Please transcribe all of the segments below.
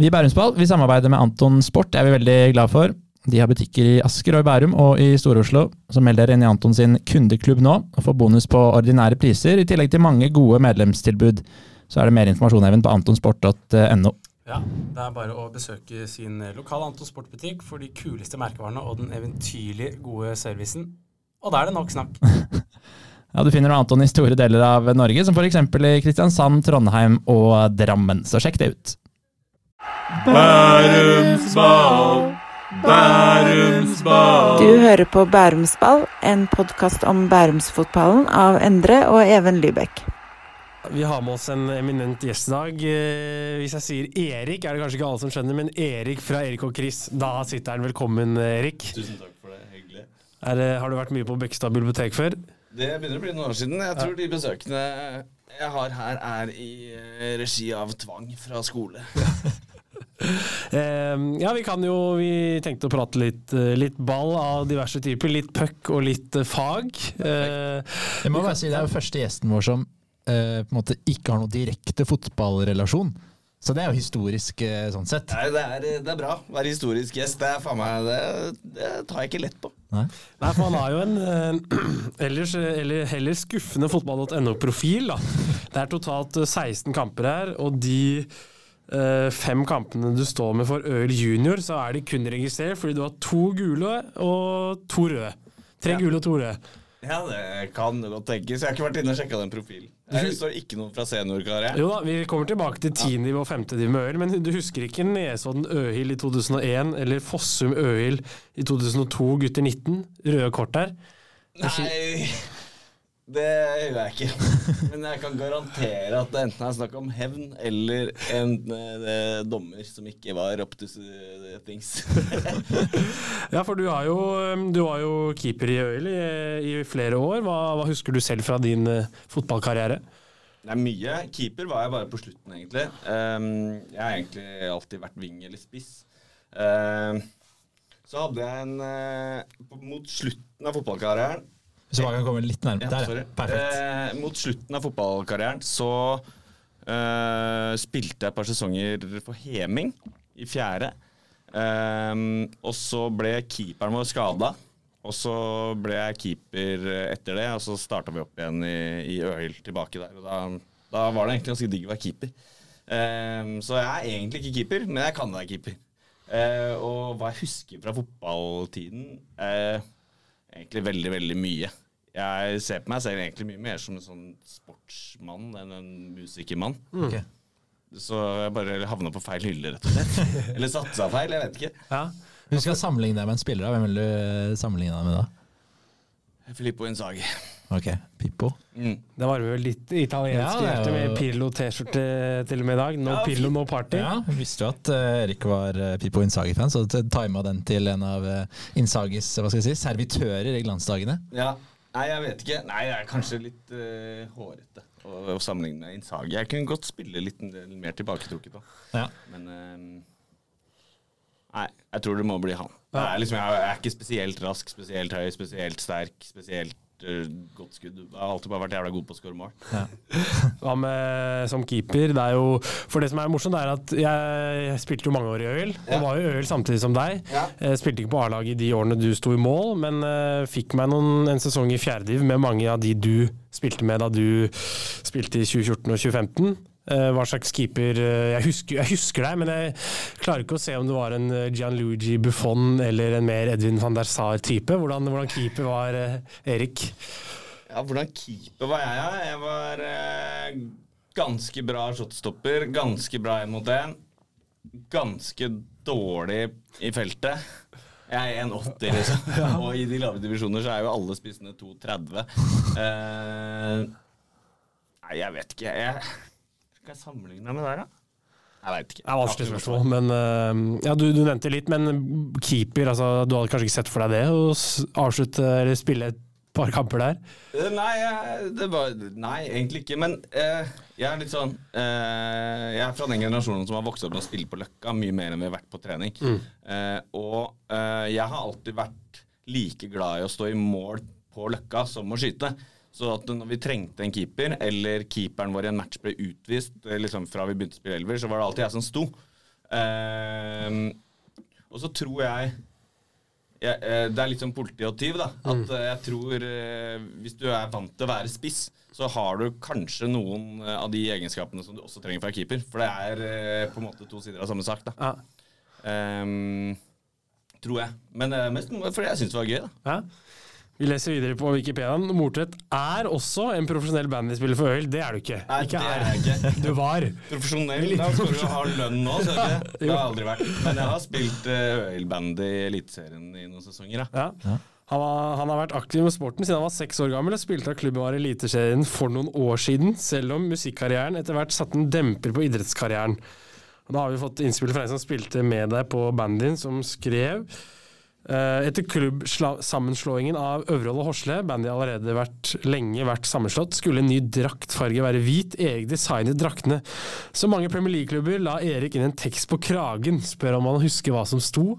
Vi i Bærumsball vi samarbeider med Anton Sport, det er vi veldig glad for. De har butikker i Asker og i Bærum og i Stor-Oslo. Så meld dere inn i Anton sin kundeklubb nå og få bonus på ordinære priser, i tillegg til mange gode medlemstilbud. Så er det mer informasjon Even, på antonsport.no. Ja, Det er bare å besøke sin lokale Anton Sportbutikk for de kuleste merkevarene og den eventyrlig gode servicen. Og da er det nok snakk. Ja, Du finner Anton i store deler av Norge, som f.eks. i Kristiansand, Trondheim og Drammen. Så sjekk det ut. Bærumsball, Bærumsball. Du hører på Bærumsball, en podkast om Bærumsfotballen av Endre og Even Lybekk. Vi har med oss en eminent gjest i dag. Eh, Hvis jeg sier Erik, er det kanskje ikke alle som skjønner, men Erik fra Erik og Chris. Da sitter han. Velkommen, Erik. Tusen takk for det. Hyggelig. Er, det- har du vært mye på Bekkestad bibliotek før? Det begynner å bli noen år siden. Jeg tror de besøkene jeg har her, er i eh, regi av tvang fra skole. Eh, ja, vi kan jo Vi tenkte å prate litt, eh, litt ball av diverse typer. Litt puck og litt eh, fag. Eh, Jeg må bare si Det er jo første gjesten vår som eh, på en måte ikke har noe direkte fotballrelasjon. Så det er jo historisk sånn sett. Nei, det er, det er bra. Være historisk gjest, det er faen meg Det, det tar jeg ikke lett på. Nei. Nei, for han har jo en ellers, eller heller skuffende fotball.no-profil. Det er totalt eh, 16 kamper her, og de fem kampene du står med for Øl junior, så er de kun registrert fordi du har to gule og to røde. Tre Ja. gule og to røde. Ja, det kan godt tenkes. Jeg har ikke vært inne og sjekka den profilen. Det står ikke noe fra seniorkarriere. Jo da, Vi kommer tilbake til tiende og femtediv med Øl, men du husker ikke Nesodden Øhild i 2001 eller Fossum Øhild i 2002, gutter 19? Røde kort der. Nei, det gjør jeg ikke. Men jeg kan garantere at det enten er snakk om hevn eller en eh, dommer som ikke var up to things. Ja, for du, var jo, du var jo keeper i Øyel i, i flere år. Hva, hva husker du selv fra din eh, fotballkarriere? Det er mye. Keeper var jeg bare på slutten, egentlig. Um, jeg har egentlig alltid vært ving eller spiss. Um, så hadde jeg en eh, Mot slutten av fotballkarrieren Hvis du bare kan komme litt nærmere. ja, Der, Perfekt. Eh, mot slutten av fotballkarrieren så eh, spilte jeg et par sesonger for Heming i fjerde. Eh, og så ble keeperen vår skada. Og så ble jeg keeper etter det, og så starta vi opp igjen i, i Øyhild tilbake der. Og da, da var det egentlig ganske digg å være keeper. Um, så jeg er egentlig ikke keeper, men jeg kan være keeper. Uh, og hva jeg husker fra fotballtiden uh, Egentlig veldig, veldig mye. Jeg ser på meg selv egentlig mye mer som en sånn sportsmann enn en musikermann. Ok. Så jeg bare havna på feil hylle, rett og slett. Eller satsa feil, jeg vet ikke. Ja. Du skal sammenligne deg med en spiller. Hvem vil du eh, sammenligne deg med da? Filippo Inzaghi. Ok, Pippo. Mm. Det var vel litt italiensk Ja, det hjerte med Pirlo T-skjorte til og med i dag. No Ja, Pirlo, no party. Ja, jeg visste jo at eh, Erik var uh, Pippo Inzaghi-fan, så tima den til en av uh, Inzagis hva skal jeg si, servitører i glansdagene. Ja. Nei, jeg vet ikke. Nei, jeg er kanskje litt uh, hårete å, å sammenligne med Insagi. Jeg kunne godt spille litt mer tilbaketrukket, da. Ja. Men uh, Nei, jeg tror det må bli han. Ja. er liksom, jeg er ikke spesielt rask, spesielt høy, spesielt sterk, spesielt godt skudd. Jeg har alltid bare vært jævla god på å skåre mål. Hva med som keeper? Det er jo, for det som er morsomt, er at jeg spilte jo mange år i Øyel. Ja. Og var jo i Øyel samtidig som deg. Ja. Jeg spilte ikke på A-laget i de årene du sto i mål, men uh, fikk meg noen, en sesong i fjerdediv med mange av de du spilte med da du spilte i 2014 og 2015. Eh, hva slags keeper eh, jeg, husker, jeg husker deg, men jeg klarer ikke å se om du var en eh, Gianluigi Buffon eller en mer Edwin van der Sar-type. Hvordan, hvordan keeper var Erik? Ja, hvordan keeper var jeg, ja? Jeg var eh, ganske bra shotstopper, ganske bra én mot én. Ganske dårlig i feltet. Jeg er 1,80, liksom. Og i de lave divisjoner så er jo alle spissene 2,30. Eh, nei, jeg vet ikke. Jeg, skal jeg sammenligne meg med der, da? Jeg veit ikke. Det er vanskelig spørsmål, men uh, ja, du, du nevnte litt, men keeper, altså, du hadde kanskje ikke sett for deg det? Å avslutte eller spille et par kamper der? Uh, Nei, det var, nei, egentlig ikke. Men uh, jeg er litt sånn eh, Jeg er fra den generasjonen som har vokst opp med å spille på Løkka mye mer enn vi har vært på trening. Eh, og eh, jeg har alltid vært like glad i å stå i mål på Løkka som å skyte. Så at når vi trengte en keeper, eller keeperen vår i en match ble utvist eh, liksom fra vi begynte å spille elver, så var det alltid jeg som sto. Ehm, og så tror jeg, jeg eh, Det er litt som politi og tyv, da. At eh, jeg tror hvis du er vant til å være spiss, så har du kanskje noen av de egenskapene som du også trenger fra keeper. For det er på en måte to sider av samme sak, da. Ja. Um, tror jeg. Men mest fordi jeg syns det var gøy, da. Ja. Vi leser videre på Wikipediaen. Mortvedt er også en profesjonell bandyspiller for Øyel. Det er du ikke. Nei, ikke det er jeg ikke. Du var. Profesjonell? Da skal du jo ha lønn nå, så ikke? Det har jeg aldri vært. Men jeg har spilt uh, øyelbandy i Eliteserien i noen sesonger, da. Ja. Han, var, han har vært aktiv med sporten siden han var seks år gammel og spilte av klubben var i Eliteserien for noen år siden, selv om musikkarrieren etter hvert satte en demper på idrettskarrieren. Og da har vi fått innspill fra en som spilte med deg på bandyen, som skrev eh, etter klubbsammenslåingen av Øvrehold og Horsle, bandy allerede vært, lenge vært sammenslått, skulle en ny draktfarge være hvit. Erik designet draktene. Så mange Premier League-klubber la Erik inn en tekst på kragen. Spør om han husker hva som sto.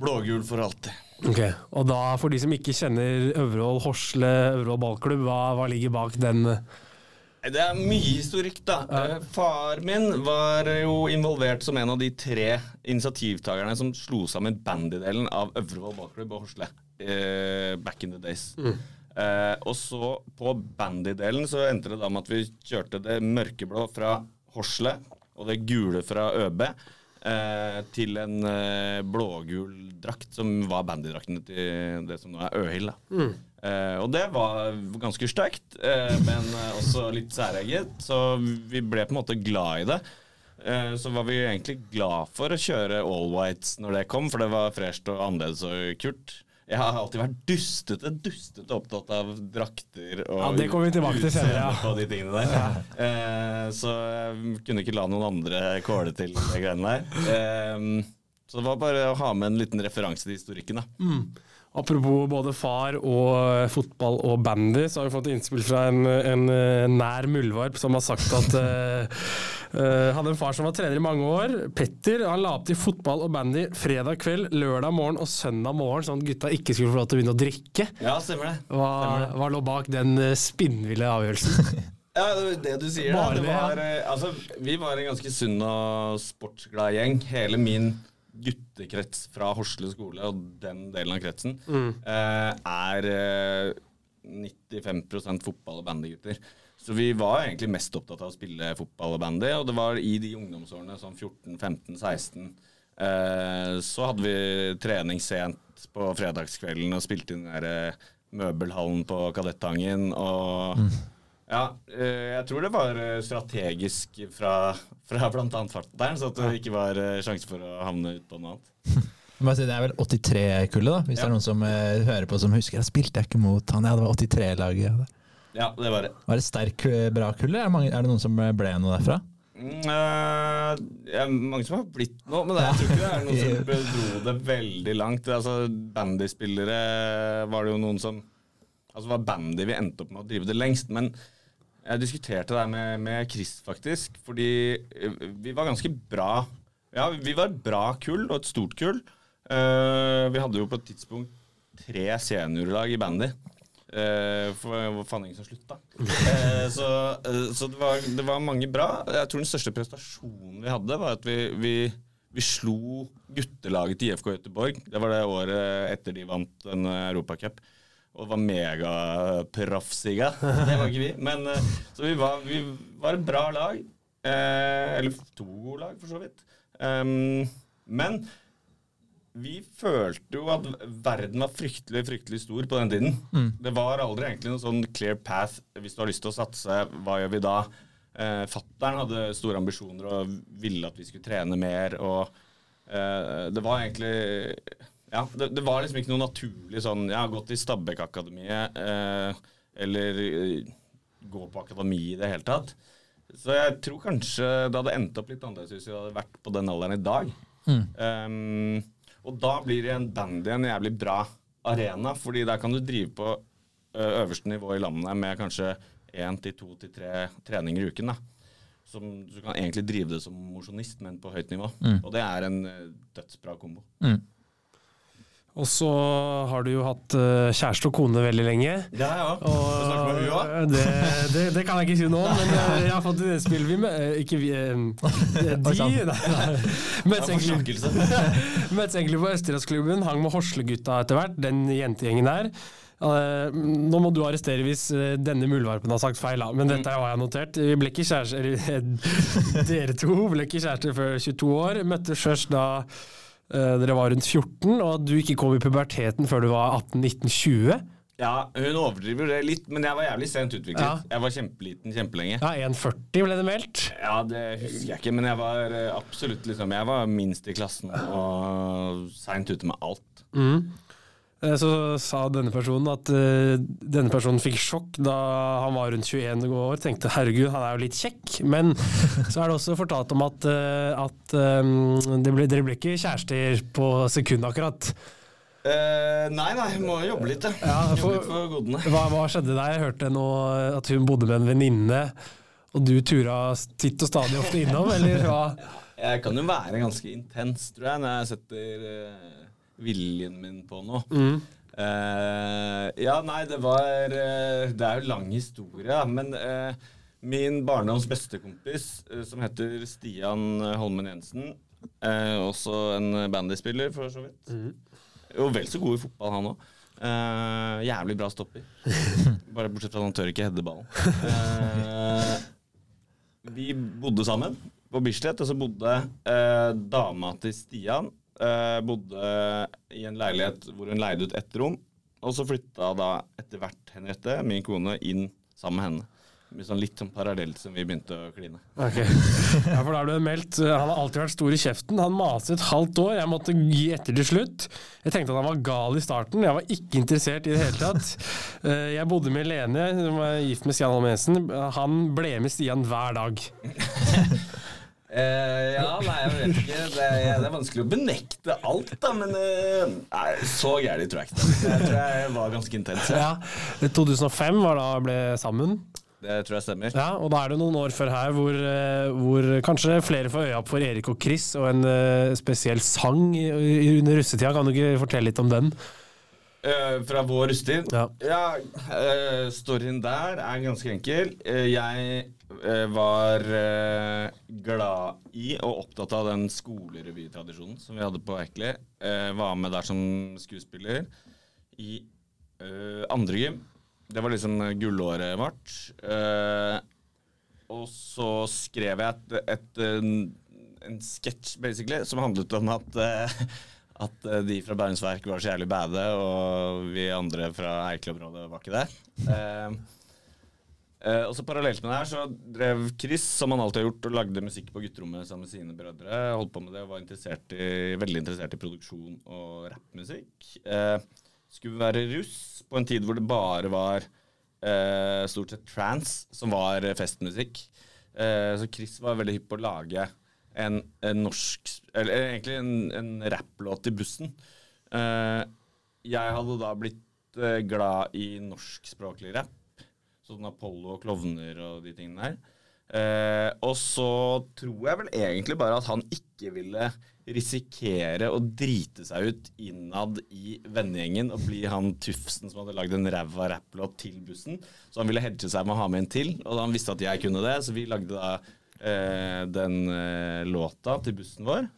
Blågul for alltid. Ok, Og da, for de som ikke kjenner Øvrehold Horsle, Øvrehold ballklubb, hva, hva ligger bak den? Det er mye historikk, da. Eh, Far min var jo involvert som en av de tre initiativtakerne som slo sammen bandydelen av Øvrevoll ballklubb og Horsle uh, back in the days. Eh, og så på bandydelen så endte det da med at vi kjørte det mørkeblå fra Horsle og det gule fra ØB. Eh, til en eh, blågul drakt, som var bandydraktene til det som nå er Øhild. da. Eh, og det var ganske sterkt, uh, men eh, også litt særeget. Så vi ble på en måte glad i det. Uh, så var vi egentlig glad for å kjøre all whites når det kom, for det var fresht og annerledes og kult. Jeg har alltid vært dustete, dustete opptatt av drakter og Ja, det kommer vi tilbake til senere, ja. de tingene der. Eh, så jeg kunne ikke la noen andre kåle til de greiene der. Så det var bare å ha med en liten referanse til historikken, da. Apropos både far og eh, fotball og bandy, så har vi fått innspill fra en, en eh, nær muldvarp som har sagt at uh, hadde en far som var trener i mange år. Petter han la opp til fotball og bandy fredag kveld, lørdag morgen og søndag morgen, sånn at gutta ikke skulle få lov til å begynne å drikke. Ja, stemmer det. Hva, hva lå bak den eh, spinnville avgjørelsen? Ja, det var det du sier. Bare. Det det, ja. eh, altså, vi var en ganske sunn og sportsglad gjeng. Hele min guttekrets fra Horsle skole og den delen av kretsen eh, er eh, 95 fotball- og bandygutter. Så vi var egentlig mest opptatt av å spille fotball og bandy, og det var i de ungdomsårene, sånn 14, 15, 16, eh, så hadde vi trening sent på fredagskvelden og spilte i den der eh, møbelhallen på Kadettangen og ja, eh, jeg tror det var eh, strategisk fra, fra bl.a. farteren, så at det ikke var eh, sjanse for å havne ut på noe annet. Det er vel 83-kullet, da, hvis det er noen som hører på som husker. Jeg spilte jeg ikke mot han, ja, det var 83-laget. Ja, det var det. Var det sterk, bra kull, er, det er det noen som ble noe derfra? Uh, ja, mange som har blitt noe, men jeg tror ikke det er noen som dro det veldig langt. Altså, Bandyspillere var det jo noen som Altså var bandy vi endte opp med å drive det lengst. Men jeg diskuterte det med, med Chris, faktisk. Fordi eh, vi var ganske bra Ja, vi var et bra kull, og et stort kull. Uh, vi hadde jo på et tidspunkt tre seniorlag i bandy. Uh, for det var faen ingen som slutta. Uh, så uh, så det, var, det var mange bra. Jeg tror den største prestasjonen vi hadde, var at vi, vi, vi slo guttelaget til IFK Göteborg. Det var det året etter de vant en Europacup. Og var megaproffsiga. Det var ikke vi. Men, eh, så vi var, vi var et bra lag. Eh, eller to gode lag, for så vidt. Um, men vi følte jo at verden var fryktelig fryktelig stor på den tiden. Det var aldri egentlig noen sånn clear path hvis du har lyst til å satse. Hva gjør vi da? Eh, Fattern hadde store ambisjoner og ville at vi skulle trene mer. Og eh, det var egentlig Ja, det, det var liksom ikke noe naturlig sånn jeg har gått i Stabæk-akademiet eh, eller eh, gå på akademi i det hele tatt. Så jeg tror kanskje det hadde endt opp litt annerledes hvis vi hadde vært på den alderen i dag. Um, og da blir igjen bandy en jævlig bra arena, fordi der kan du drive på øverste nivå i landet med kanskje én til to til tre treninger i uken. da. Som Du kan egentlig drive det som mosjonist, men på høyt nivå. Og det er en dødsbra kombo. Og så har du jo hatt eh, kjæreste og kone veldig lenge. Ja, snakke med hun også? det, det, det kan jeg ikke si nå, men eh, jeg har fått det innspill. Vi med, eh, ikke vi De. Møttes egentlig, møttes egentlig på Østerdalsklubben, hang med Horslegutta etter hvert, den jentegjengen der. Nå må du arrestere hvis denne muldvarpen har sagt feil, da. men dette har jeg notert. Vi ble ikke kjærester, dere to ble ikke kjærester før 22 år. Møttes først da dere var rundt 14, og du ikke kom i puberteten før du var 18-19-20. Ja, hun overdriver det litt, men jeg var jævlig sent utviklet. Ja. Jeg var kjempeliten kjempelenge. Ja, 1,40 ble det meldt. Ja, det husker jeg ikke, men jeg var eh, absolutt liksom Jeg var minst i klassen og seint ute med alt. Eh, Så sa denne personen at uh, denne personen fikk sjokk da han var rundt 21 år. Tenkte herregud, han er jo litt kjekk. Men så er det også fortalt om at, uh, at um, det ble, dere ble ikke kjærester på sekundet akkurat. Uh, nei, nei, må jobbe litt, ja. Ja, for- jobbe litt for godene. Hva, hva skjedde der? Jeg hørte nå at hun bodde med en venninne, og du tura titt og stadig ofte innom, eller hva? Jeg kan jo være ganske intens, tror jeg, når jeg setter eh, viljen min på noe. Eh, ja, nei, det var uh, Det er jo lang historie, da, men uh, min barndoms bestekompis, uh, som heter Stian Holmen Jensen, også en bandyspiller, for så vidt. Jo, vel så god i fotball, han òg. jævlig bra stopper. Bare bortsett fra at han tør ikke heade ballen. Vi bodde sammen på Bislett, og så bodde dama til Stian eh, bodde i en leilighet hvor hun leide ut ett rom. Og så flytta da etter hvert Henriette, min kone, inn sammen med henne. Sånn litt sånn parallelt som vi begynte å kline. Ok. Ja, for da er du meldt. eh, Han har alltid vært stor i kjeften. Han maste et halvt år. Jeg måtte gi etter til slutt. Jeg tenkte at han var gal i starten. Jeg var ikke interessert i det hele tatt. Eh, Jeg bodde med Lene, som var gift med Stian Holm Jensen. Han ble med Stian hver dag. Eh, ja, nei, jeg vet ikke. Det er, det er vanskelig å benekte alt, da, men uh, nei, så gærent tror jeg ikke. Jeg tror jeg var ganske intens. Ja. Ja. 2005 var da ble sammen. Det tror jeg stemmer. Ja, og da er det noen år før her hvor, eh, hvor kanskje flere får øye opp for Erik og Chris og en uh, spesiell sang under russetida. Kan du ikke fortelle litt om den? Fra vår russetid? Ja. eh, storyen der er ganske enkel. Jeg var eh, glad i og opptatt av den skolerevytradisjonen som vi hadde på Ekeli. Eh, var med der som skuespiller i eh, andre gym. Det var liksom eh, gullåret vårt. Eh, og så skrev jeg et, et, en, sketsj, basically, som handlet om at eh, at eh, de fra Bærums Verk var så jævlig bade, og vi andre fra Eikeområdet var ikke det. Eh, og så Parallelt med det her så drev Chris, som han alltid har gjort, og lagde musikk på gutterommet sammen med sine brødre. Holdt på med det og var interessert i, veldig interessert i produksjon og rappmusikk. Uh, skulle være russ på en tid hvor det bare var uh, stort sett trans som var festmusikk. Så Chris var veldig hypp på å lage en, en norsk Eller egentlig en, en rapplåt i bussen. Jeg hadde da blitt glad i norskspråklig rapp. Sånn Apollo og klovner og de tingene der. Eh, og så tror jeg vel egentlig bare at han ikke ville risikere å drite seg ut innad i vennegjengen og bli han tufsen som hadde lagd en ræva rapplåt til bussen. Så han ville hedge seg med å ha med en til, og han visste at jeg kunne det, så vi lagde da eh, den eh, låta til bussen vår.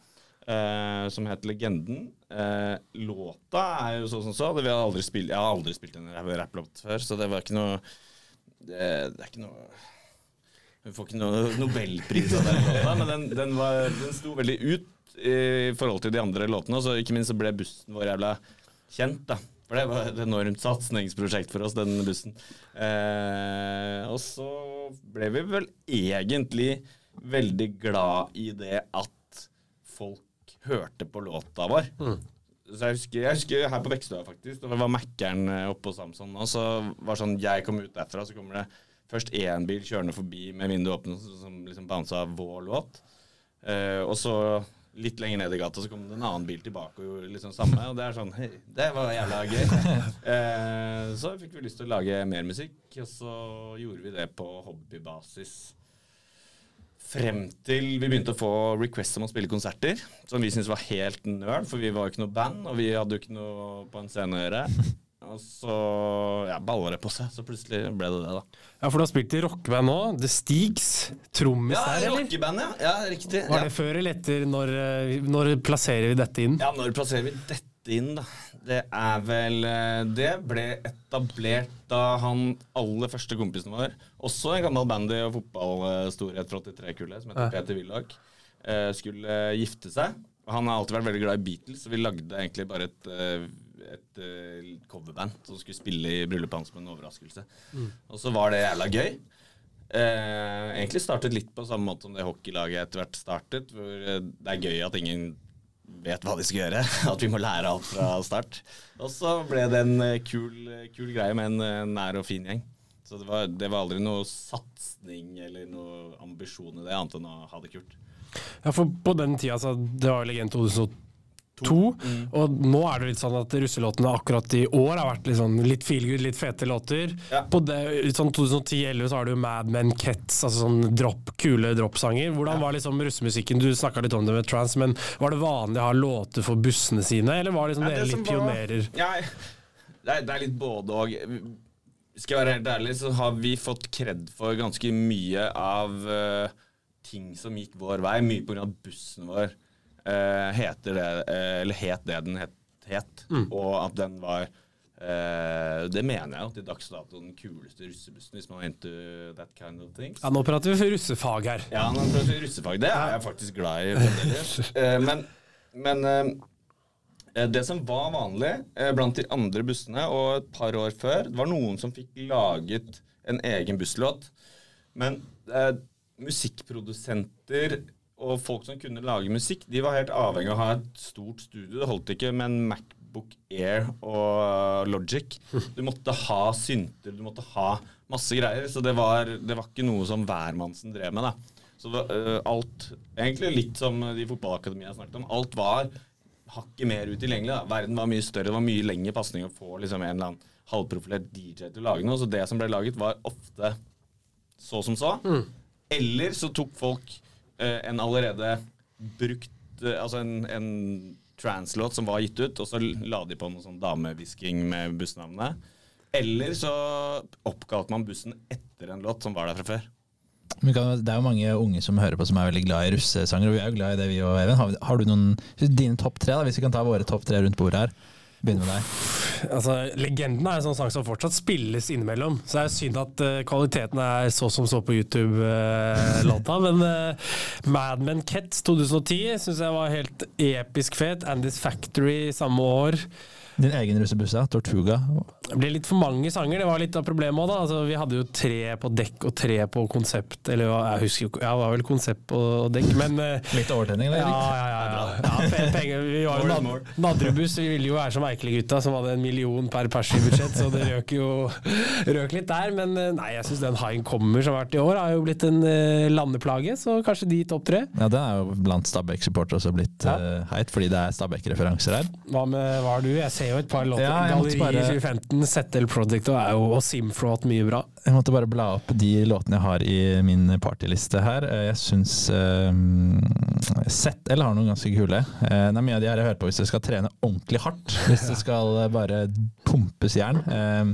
eh, som het Legenden. Eh, låta er jo sånn som så. Det, vi har aldri spilt, jeg har aldri spilt en rap- rapplåt før, så det var ikke noe Det, det er ikke noe Hun får ikke noe nobelpris av den låta, men den, den, var, den sto veldig ut i forhold til de andre låtene. Så ikke minst så ble bussen vår jævla kjent, da. For det var et enormt satsingsprosjekt for oss, den bussen. Eh, og så ble vi vel egentlig veldig glad i det at folk hørte på låta vår. Så jeg husker, jeg husker her på Bekkestua, faktisk, da var Mækkern eh, oppe på Samson. Og så var sånn, jeg kom ut derfra, så kommer det først én bil kjørende forbi med vinduet åpent, som liksom bounsa vår låt. Eh, og så litt lenger ned i gata så kom det en annen bil tilbake og gjorde liksom samme. Og det er sånn hei, Det var jævla gøy. Eh, så fikk vi lyst til å lage mer musikk, og så gjorde vi det på hobbybasis Frem til vi begynte å få requests om å spille konserter, som vi syntes var helt nøl, for vi var jo ikke noe band, og vi hadde jo ikke noe på en scene å gjøre. Og så ja, balla det på seg, så plutselig ble det det, da. Ja, for du har spilt i rockeband nå. The Steaks. Trommis Ja, der, eller? rockeband, ja. ja. Riktig. Var Ja. det før eller etter? Når, eh, når plasserer vi dette inn? ja, når plasserer vi dette inn, da? Det er vel eh, Det ble etablert da han aller første kompisen vår, også en gammel bandy- og fotballstorhet fra 83-kullet, som heter. Peter Willoch, eh, skulle gifte seg. Han har alltid vært veldig glad i Beatles, så vi lagde egentlig bare et, eh, et coverband som skulle spille i bryllupet hans som en overraskelse. Og så var det jævla gøy. Eh, egentlig startet litt på samme måte som det hockeylaget etter hvert startet. Hvor det er gøy at ingen vet hva de skal gjøre. At vi må lære alt fra start. Og så ble det en eh, kul, kul greie med en eh, nær og fin gjeng. Så det var, det var aldri noe satsing eller noe ambisjon i det, annet enn å ha det kult. Ja, for på den tida, så det var Legend 2002, og nå er det litt sånn at russelåtene akkurat i år har vært litt, sånn, litt feelgood, litt fete låter. Ja. På det, sånn 2010-2011 så har du Mad Men Cats, altså sånn drop, kule droppsanger. Hvordan var liksom russemusikken? Du snakka litt om det med trans, men var det vanlig å ha låter for bussene sine, eller var liksom ja, dere det litt var- pionerer? Ja, det, er, det er litt både og. Skal jeg være helt ærlig, så har vi fått kred for ganske mye av uh, ting som gikk vår vei, mye pga. bussen vår. Eh, heter det, eh, eller het det den het, het og at den var eh, Det mener jeg jo til dags dato den kuleste russebussen, hvis man er into that kind of things. Ja, nå prater vi for russefag her. Ja, nå prater vi russefag. Det er jeg faktisk glad i. Eh, men men eh, det som var vanlig eh, blant de andre bussene, og et par år før, det var noen som fikk laget en egen busslåt. Men eh, musikkprodusenter og folk som kunne lage musikk, de var helt avhengig av å ha et stort studio. Det holdt ikke med en Macbook Air og Logic. Du måtte ha synter, du måtte ha masse greier. Så det var, det var ikke noe som hvermannsen drev med. da. Så det, øh, alt Egentlig litt som de fotballakademiene jeg snakket om. Alt var hakket mer utilgjengelig. da. Verden var mye større, det var mye lengre pasning å få liksom, en eller annen halvprofilert DJ til å lage noe. Så det som ble laget, var ofte så som så. Eller så tok folk en allerede brukt eh, Altså en, en translåt som var gitt ut, og så la de på noe sånn damehvisking med bussnavnet. Eller så oppkalte man bussen etter en låt som var der fra før. Det er jo mange unge som hører på som er veldig glad i russesanger, og vi er jo glad i det vi og Even. Har, har du noen dine topp tre, da, hvis vi kan ta våre topp tre rundt bordet her? Begynne med deg. Altså, Legenden er en sånn sang som fortsatt spilles innimellom. Så det er synd at uh, kvaliteten er så som så på YouTube-låta. men uh, Mad Men Cats 2010 syns jeg var helt episk fet. Andys Factory samme år. Din egen russebuss, ja. Tortuga. Det ble litt for mange sanger, det var litt av problemet òg, da. Altså, vi hadde jo tre på dekk og tre på konsept, eller jeg husker jo ikke, ja, det var vel konsept og dekk, men eh, Litt overtenning, eller? ja, Erik? ja, ja. ja. ja pe- penger. Vi var jo nad. Nadrebuss. Vi ville jo være som Eikeli-gutta, som hadde en million per pers i budsjett, så det røk jo røk litt der. Men eh, nei, jeg syns den Haien kommer som har vært i år, har jo blitt en eh, landeplage, så kanskje de topp tre. Ja, det er jo blant Stabæk-supportere også blitt Ja. heit, fordi det er Stabæk-referanser her. Hva med hva har du? Jeg ser jo et par låter. Ja, Galleri bare- 2015, Settle Project og, og Simfrot mye bra. Jeg måtte bare bla opp de låtene jeg har i min partyliste her. Eh, Jeg syns uh, ZL har noen ganske kule. Eh, det er mye av de her jeg hører på hvis du skal trene ordentlig hardt. Hvis det skal eh, bare pumpes jern. Eh,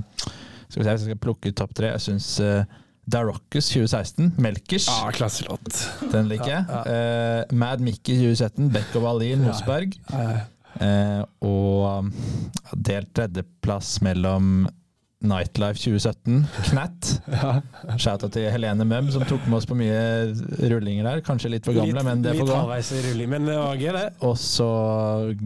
skal vi se, hvis jeg skal plukke ut topp tre. Jeg syns uh, Darockus 2016, Melkers, Ja, klasselåt. den liker jeg. Ja, Eh, Mad Mickey 2017, Beck og Valin, Mosberg. Ja, Eh, og um, delt tredjeplass mellom Nightlife 2017, Knatt. ja. Shouta til Helene Møm, som tok med oss på mye rullinger der. Kanskje litt for gamle, litt, men det får gå. men det var gøy, det. Og så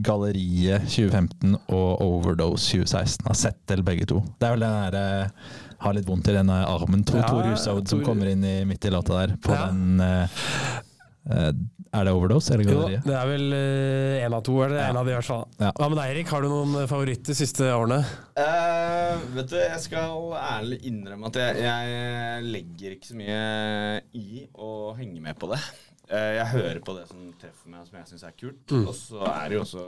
Galleriet 2015 og Overdose 2016. Har sett til begge to. Det er vel den der eh, Har litt vondt i denne armen. To Ja, Tor Hushovd som kommer inn i, midt i låta der. På Ja. den eh, eh, Er det Overdose eller Jo, det er vel én av to, eller Ja. en av de i hvert fall. Ja. Hva med deg, Erik? Har du noen favoritter de siste årene? Uh, vet du, jeg skal ærlig innrømme at jeg, jeg legger ikke så mye i å henge med på det. Uh, jeg hører på det som treffer meg, som jeg syns er kult. Og så er det jo også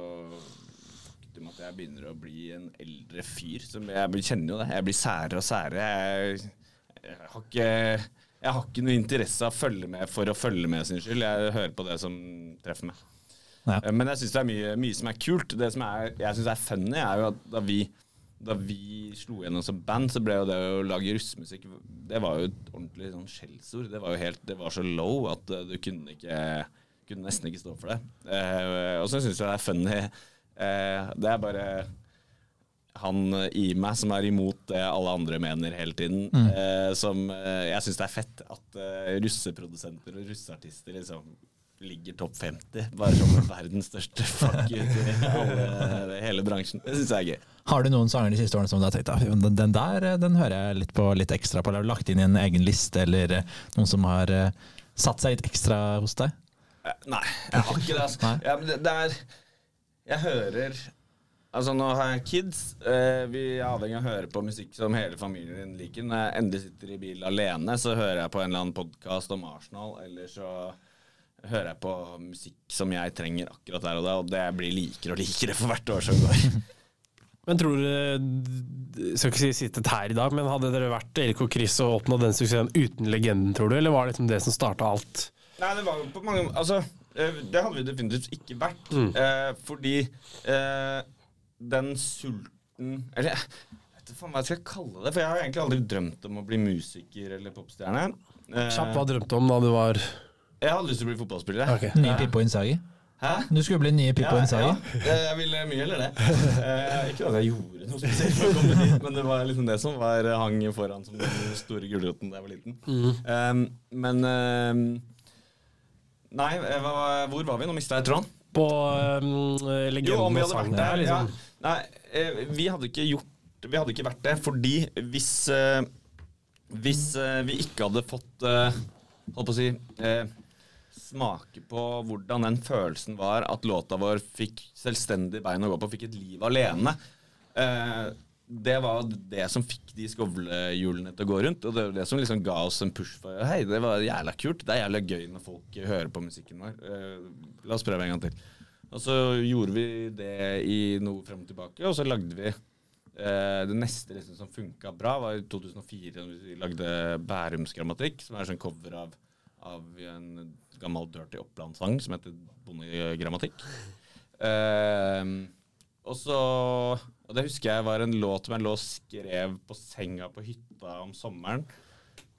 faktum at jeg begynner å bli en eldre fyr. Som jeg kjenner jo det. Jeg blir særere og særere. Jeg, jeg har ikke jeg har ikke noe interesse av å følge med for å følge med sin skyld. Jeg hører på det som treffer meg. Ja. Eh, Men jeg syns det er mye, mye som er kult. Det som er, jeg syns er funny, er jo at da vi, da vi slo gjennom som band, så ble jo det å lage russemusikk Det var jo et ordentlig sånn skjellsord. Det var jo helt, det var så low at eh, du kunne ikke kunne nesten ikke stå for det. Eh, og så syns jeg det er funny. Eh, det er bare han i meg som er imot det alle andre mener hele tiden. Eh, som eh, Jeg syns det er fett at eh, russeprodusenter og russeartister liksom ligger topp 50. Bare som verdens største fuck you til hele, hele bransjen. Det syns jeg er gøy. Har du noen sanger de siste årene som du har tenkt at den, den der den hører jeg litt på litt ekstra på? Eller har du lagt inn i en egen liste, eller eh, noen som har eh, satt seg litt ekstra hos deg? Eh, Nei, jeg har ikke det. Altså. Ja, men det, det er Jeg hører Altså, nå har jeg kids. Eh, vi er avhengig av å høre på musikk som hele familien din liker. Når jeg endelig sitter i bil alene, så hører jeg på en eller annen podkast om Arsenal, eller så hører jeg på musikk som jeg trenger akkurat der og da, og det blir likere og likere for hvert år som går. Men tror dere Skal ikke si sittet her i dag, men hadde dere vært Erik og Chris og oppnådd den suksessen uten legenden, tror du? Eller var det liksom det som starta alt? Nei, det var jo på mange Altså, eh, det hadde vi definitivt ikke vært. Eh, fordi eh, den sulten Eller jeg vet ikke hva jeg skal kalle det, for jeg har egentlig aldri drømt om å bli musiker eller popstjerne. Kjapp, Kjapt, hva drømte du om da du var jeg hadde lyst til å bli fotballspiller. Okay. Ny Pippo Innsagi? Hæ? Du skulle bli nye Pippo Ja, Innsagi? ja, Eh, jeg ville mye heller det. Eh, ikke at jeg gjorde noe spesielt for å komme dit, men det var liksom det som var hang foran som den store gulroten da jeg var liten. Eh, men um, Nei, eh, hva, hvor var vi? Nå mista jeg tråden. på um, legenden Jo, om vi hadde vært sangen? der. Ja. Nei, eh, vi hadde ikke gjort Vi hadde ikke vært det fordi hvis eh, Hvis eh, vi ikke hadde fått Holdt på å si Smake på hvordan den følelsen var at låta vår fikk selvstendig bein å gå på, fikk et liv alene. Det var det som fikk de skovlehjulene til å gå rundt. Og det var det som liksom ga oss en push for Hei, det var jævla kult. Det er jævla gøy når folk hører på musikken vår. La oss prøve en gang til. Og så gjorde vi det i noe frem og tilbake, og så lagde vi eh, det neste liksom som funka bra, var i 2004, da vi lagde Bærumsgrammatikk, som er sånn cover av, av en gammel Dirty Oppland-sang som heter Bondegrammatikk. Eh, og så Og det husker jeg var en låt som jeg lå og skrev på senga på hytta om sommeren.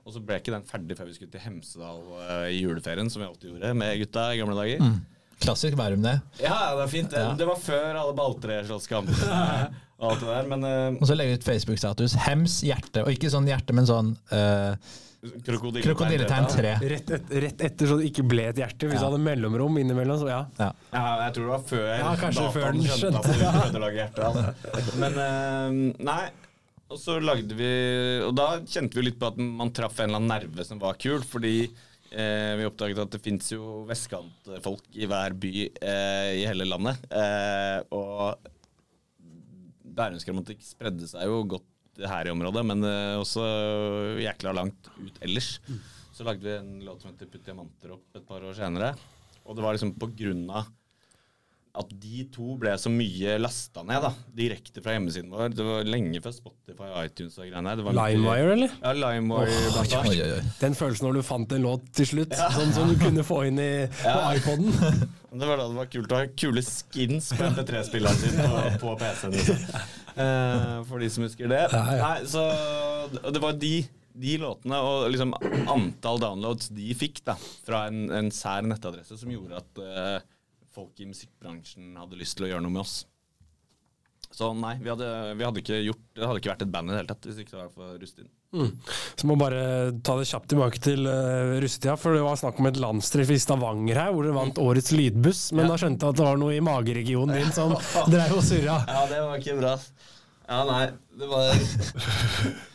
Og så ble ikke den ferdig før vi skulle til Hemsedal eh, i juleferien, som vi alltid gjorde med gutta i gamle dager. Klassisk Bærum, det. Ja, det er fint. Det, Ja. det var før alle balltreslåsskampene. og alt det der, men uh, Og så legger du ut Facebook-status. Hems hjerte. Og ikke sånn hjerte, men sånn uh, krokodilletegn. krokodilletegn 3. Rett, et, rett etter så det ikke ble et hjerte. Hvis Ja. du hadde mellomrom innimellom, så ja. Ja. Ja, jeg tror det var før Ja, dataen før den skjønte at du det. kunne lage hjerte. Altså. Men uh, nei. Og så lagde vi Og da kjente vi litt på at man traff en eller annen nerve som var kul, fordi eh, vi oppdaget at det fins jo vestkantfolk i hver by eh, i hele landet. Eh, og Bærumsgrammatikk spredde seg jo godt her i området, men eh, også jækla langt ut ellers. Så lagde vi en låt som heter 'Putt diamanter opp' et par år senere. Og det var liksom på grunn av at de to ble så mye lasta ned, da. Direkte fra hjemmesiden vår. Det var lenge før Spotify og iTunes og greiene her. Det var mye- Limewire, eller? Ja, Limewire. Oh, blant annet. oi, oi. Den følelsen når du fant en låt til slutt, sånn som du kunne få inn i, på Ja. iPoden. Det var da det var kult å ha kule skins på MP3-spilleren sin på, på PC-en. Liksom. Eh, for de som husker det. Ja, ja. Nei, så det var de, de låtene og liksom antall downloads de fikk da fra en, en sær nettadresse som gjorde at eh, folk i musikkbransjen hadde lyst til å gjøre noe med oss. Så nei, vi hadde, vi hadde ikke gjort Det hadde ikke vært et band i det hele tatt hvis ikke det var for Rustin. Så må bare ta det kjapt tilbake til uh, russetida, for det var snakk om et landstreff i Stavanger her, hvor dere vant årets lydbuss, men da skjønte jeg at det var noe i mageregionen din som dreiv og surra. Ja, det var ikke bra. Ja, nei, det var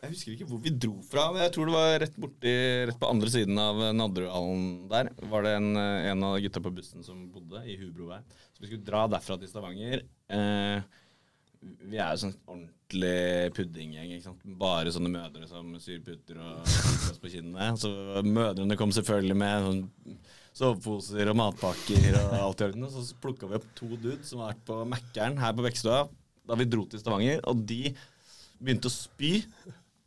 Jeg husker ikke hvor vi dro fra, men jeg tror det var rett borti Rett på andre siden av Nadderudhallen der. Var det en, en av gutta på bussen som bodde i Hubrovei. Så vi skulle dra derfra til Stavanger. Eh, vi er jo sånn ordentlig puddinggjeng. ikke sant? Bare sånne mødre som syr putter og spiser oss på kinnene. Så mødrene kom selvfølgelig med sånn soveposer og matpakker og alt i orden. Så plukka vi opp to dudes som har vært på Mækkern her på Bekkestua da vi dro til Stavanger, og de begynte å spy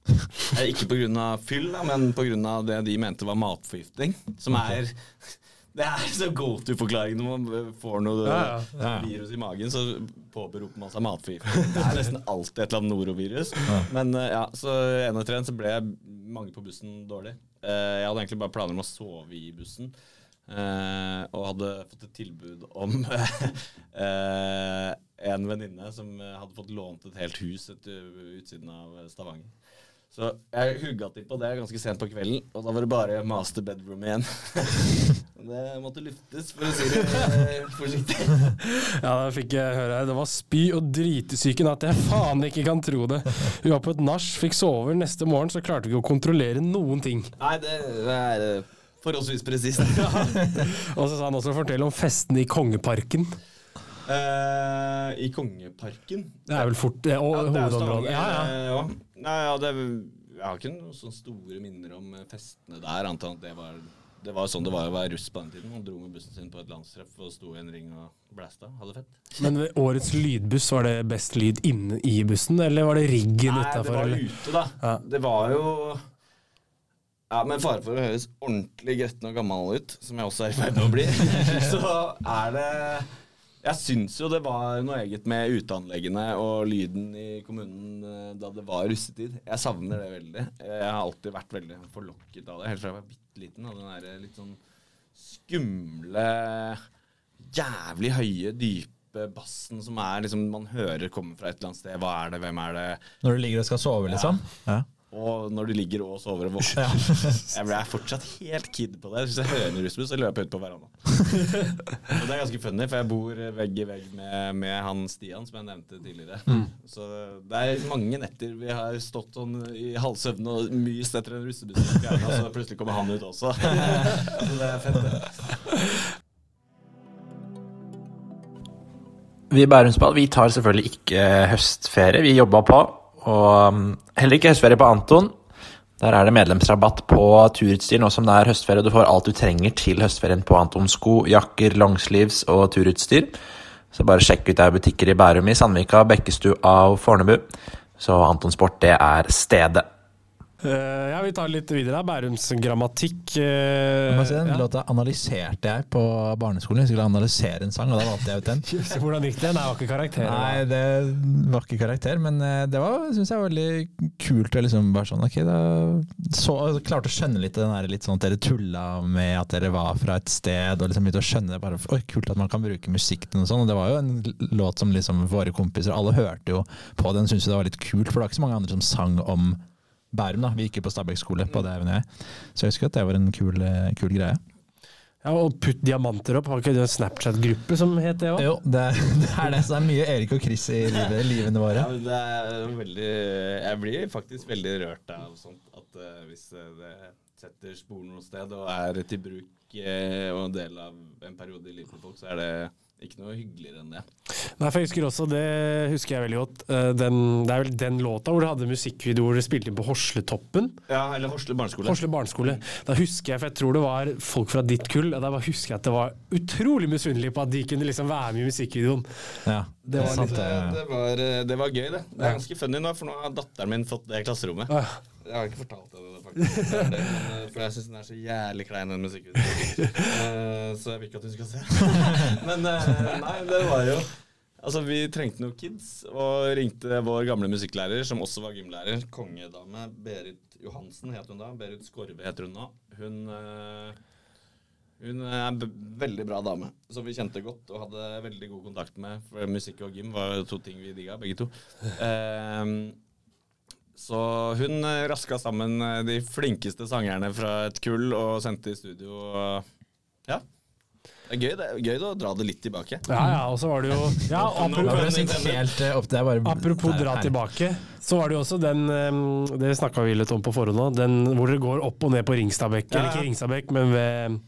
Ikke pga. fyll, da, men pga. det de mente var matforgiftning. Som er Det er så go to-forklaring når man får noe Ja, ja. Ja. virus i magen, så påberoper man seg matforgiftning. Det er nesten alltid et eller annet norovirus. Men eh, ja, så en etter en så ble mange på bussen dårlig. Eh, Jeg hadde egentlig bare planer om å sove i bussen. eh, og hadde fått et tilbud om eh, en venninne som eh, hadde fått lånt et helt hus etter utsiden av Stavanger. Så jeg hugga til på det ganske sent på kvelden, og da var det bare master bedroom igjen. det måtte luftes, for å si det eh, forsiktig. Ja, da fikk jeg høre Det var spy og dritesyken at jeg faen ikke kan tro det. Hun var på et nach, fikk sove. Neste morgen så klarte vi ikke å kontrollere noen ting. Nei, det, det er eh, forholdsvis presist. Og så sa han også fortell om festene i Kongeparken. Eh, I Kongeparken. Det er vel fort eh, Ja, hovedområdet. Ja, ja. eh, ja. Nei, ja, det, jeg har ikke noen sånne store minner om festene der, annet enn at det var det var sånn det var å være russ på den tiden. Man dro med bussen sin på et landstreff og sto i en ring og blæsta. Hadde fett. Men årets lydbuss, var det best lyd inne i bussen, eller var det riggen Nei, det var ute, da. Ja. Det var jo Ja, med fare for å høres ordentlig gretten og gammel ut, som jeg også er i ferd med å bli, så er det Jeg syns jo det var noe eget med uteanleggene og lyden i kommunen eh, da det var russetid. Jeg savner det veldig. Jeg har alltid vært veldig forlokket av det, helt fra jeg var bitte liten. Av den der litt sånn skumle, jævlig høye, dype bassen som er liksom man hører kommer fra et eller annet sted. Hva er det, hvem er det? Når du ligger og skal sove, liksom? Ja. Ja. Og når du ligger og sover og våkner. Jeg er fortsatt helt kid på det. Hvis jeg hører en russbuss, så løper jeg ut på verandaen. Og det er ganske funny, for jeg bor vegg i vegg med, med han Stian, som jeg nevnte tidligere. Så det er mange netter vi har stått sånn i halvsøvn og myst etter en russebuss, og så plutselig kommer han ut også. Så det er fett, det. Vi i Bærumsball vi tar selvfølgelig ikke høstferie, vi jobba på. Og um, heller ikke høstferie på Anton. Der er det medlemsrabatt på turutstyr nå som det er høstferie. Du får alt du trenger til høstferien på Anton. Sko, jakker, longsleeves og turutstyr. Så bare sjekk ut det er butikker i Bærum, i Sandvika, Bekkestua og Fornebu. Så Anton Sport, det er stedet. Eh, ja, vi tar litt videre. Bærums grammatikk. Uh, si, den ja. låta analyserte jeg på barneskolen. Jeg skulle analysere en sang, og da valgte jeg ut den. Hvordan gikk det? Nei, det var ikke karakter. Nei, det var ikke karakter, men eh, det var, synes jeg var veldig kult å liksom bare sånn, ok, da så, klarte å skjønne litt den der, litt sånn at dere tulla med at dere var fra et sted, og liksom begynte å skjønne det bare, oi, kult at man kan bruke musikk til noe sånt, og det var jo en låt som liksom våre kompiser, alle hørte jo på den, syntes jo det var litt kult, for det var ikke så mange andre som sang om Bærum da, vi gikk jo på Stabæk skole, på det og jeg. Så jeg husker at det var en kul, eh, kul greie. Ja, og Putt diamanter opp, har ikke du en Snapchat-gruppe som het det òg? Jo, det, det er det, så det er mye Erik og Chris i livet, livene våre. Ja, men det er veldig Jeg blir faktisk veldig rørt av sånt. At uh, hvis eh, det setter spor noe sted og er til bruk uh, og en del av en periode i livet til folk, så er det ikke noe hyggeligere enn det. Nei, for jeg husker også, det husker jeg veldig godt, eh, den, det er vel den låta hvor du hadde musikkvideo hvor dere spilte inn på Horsletoppen. Ja, eller Horsle barneskole. Horsle barneskole. Da husker jeg, for jeg tror det var folk fra ditt kull, og da bare husker jeg at det var utrolig misunnelig på at de kunne liksom være med i musikkvideoen. Ja, Det var sant, det, det. det, var, eh, det var gøy, det. Det er ganske funny nå, for nå har datteren min fått det i klasserommet. Ah, Jeg har ikke fortalt deg det, faktisk. Det men, eh, for jeg syns den er så jævlig klein, den musikkvideoen. Uh, så jeg vil ikke at hun skal se. men uh, nei, det var jo Altså, Vi trengte noen kids, og ringte vår gamle musikklærer, som også var gymlærer, kongedame Berit Johansen het hun da. Berit Skorve heter hun nå. Hun uh, hun er en veldig bra dame, som vi kjente godt og hadde veldig god kontakt med. For musikk og gym var to ting vi digga, begge to. Ehm, så hun eh, raska sammen eh, de flinkeste sangerne fra et kull og sendte i studio. Ja. Gøy, det er gøy å dra det litt tilbake. ja, ja, og så var det jo ja, apropos, det ikke helt opp, det bare apropos dra tilbake, så var det jo også den Det snakka vi litt om på forhånd òg, den hvor dere går opp og ned på Ringstadbekk. Ja, Eller ikke Ringstadbekk, men ved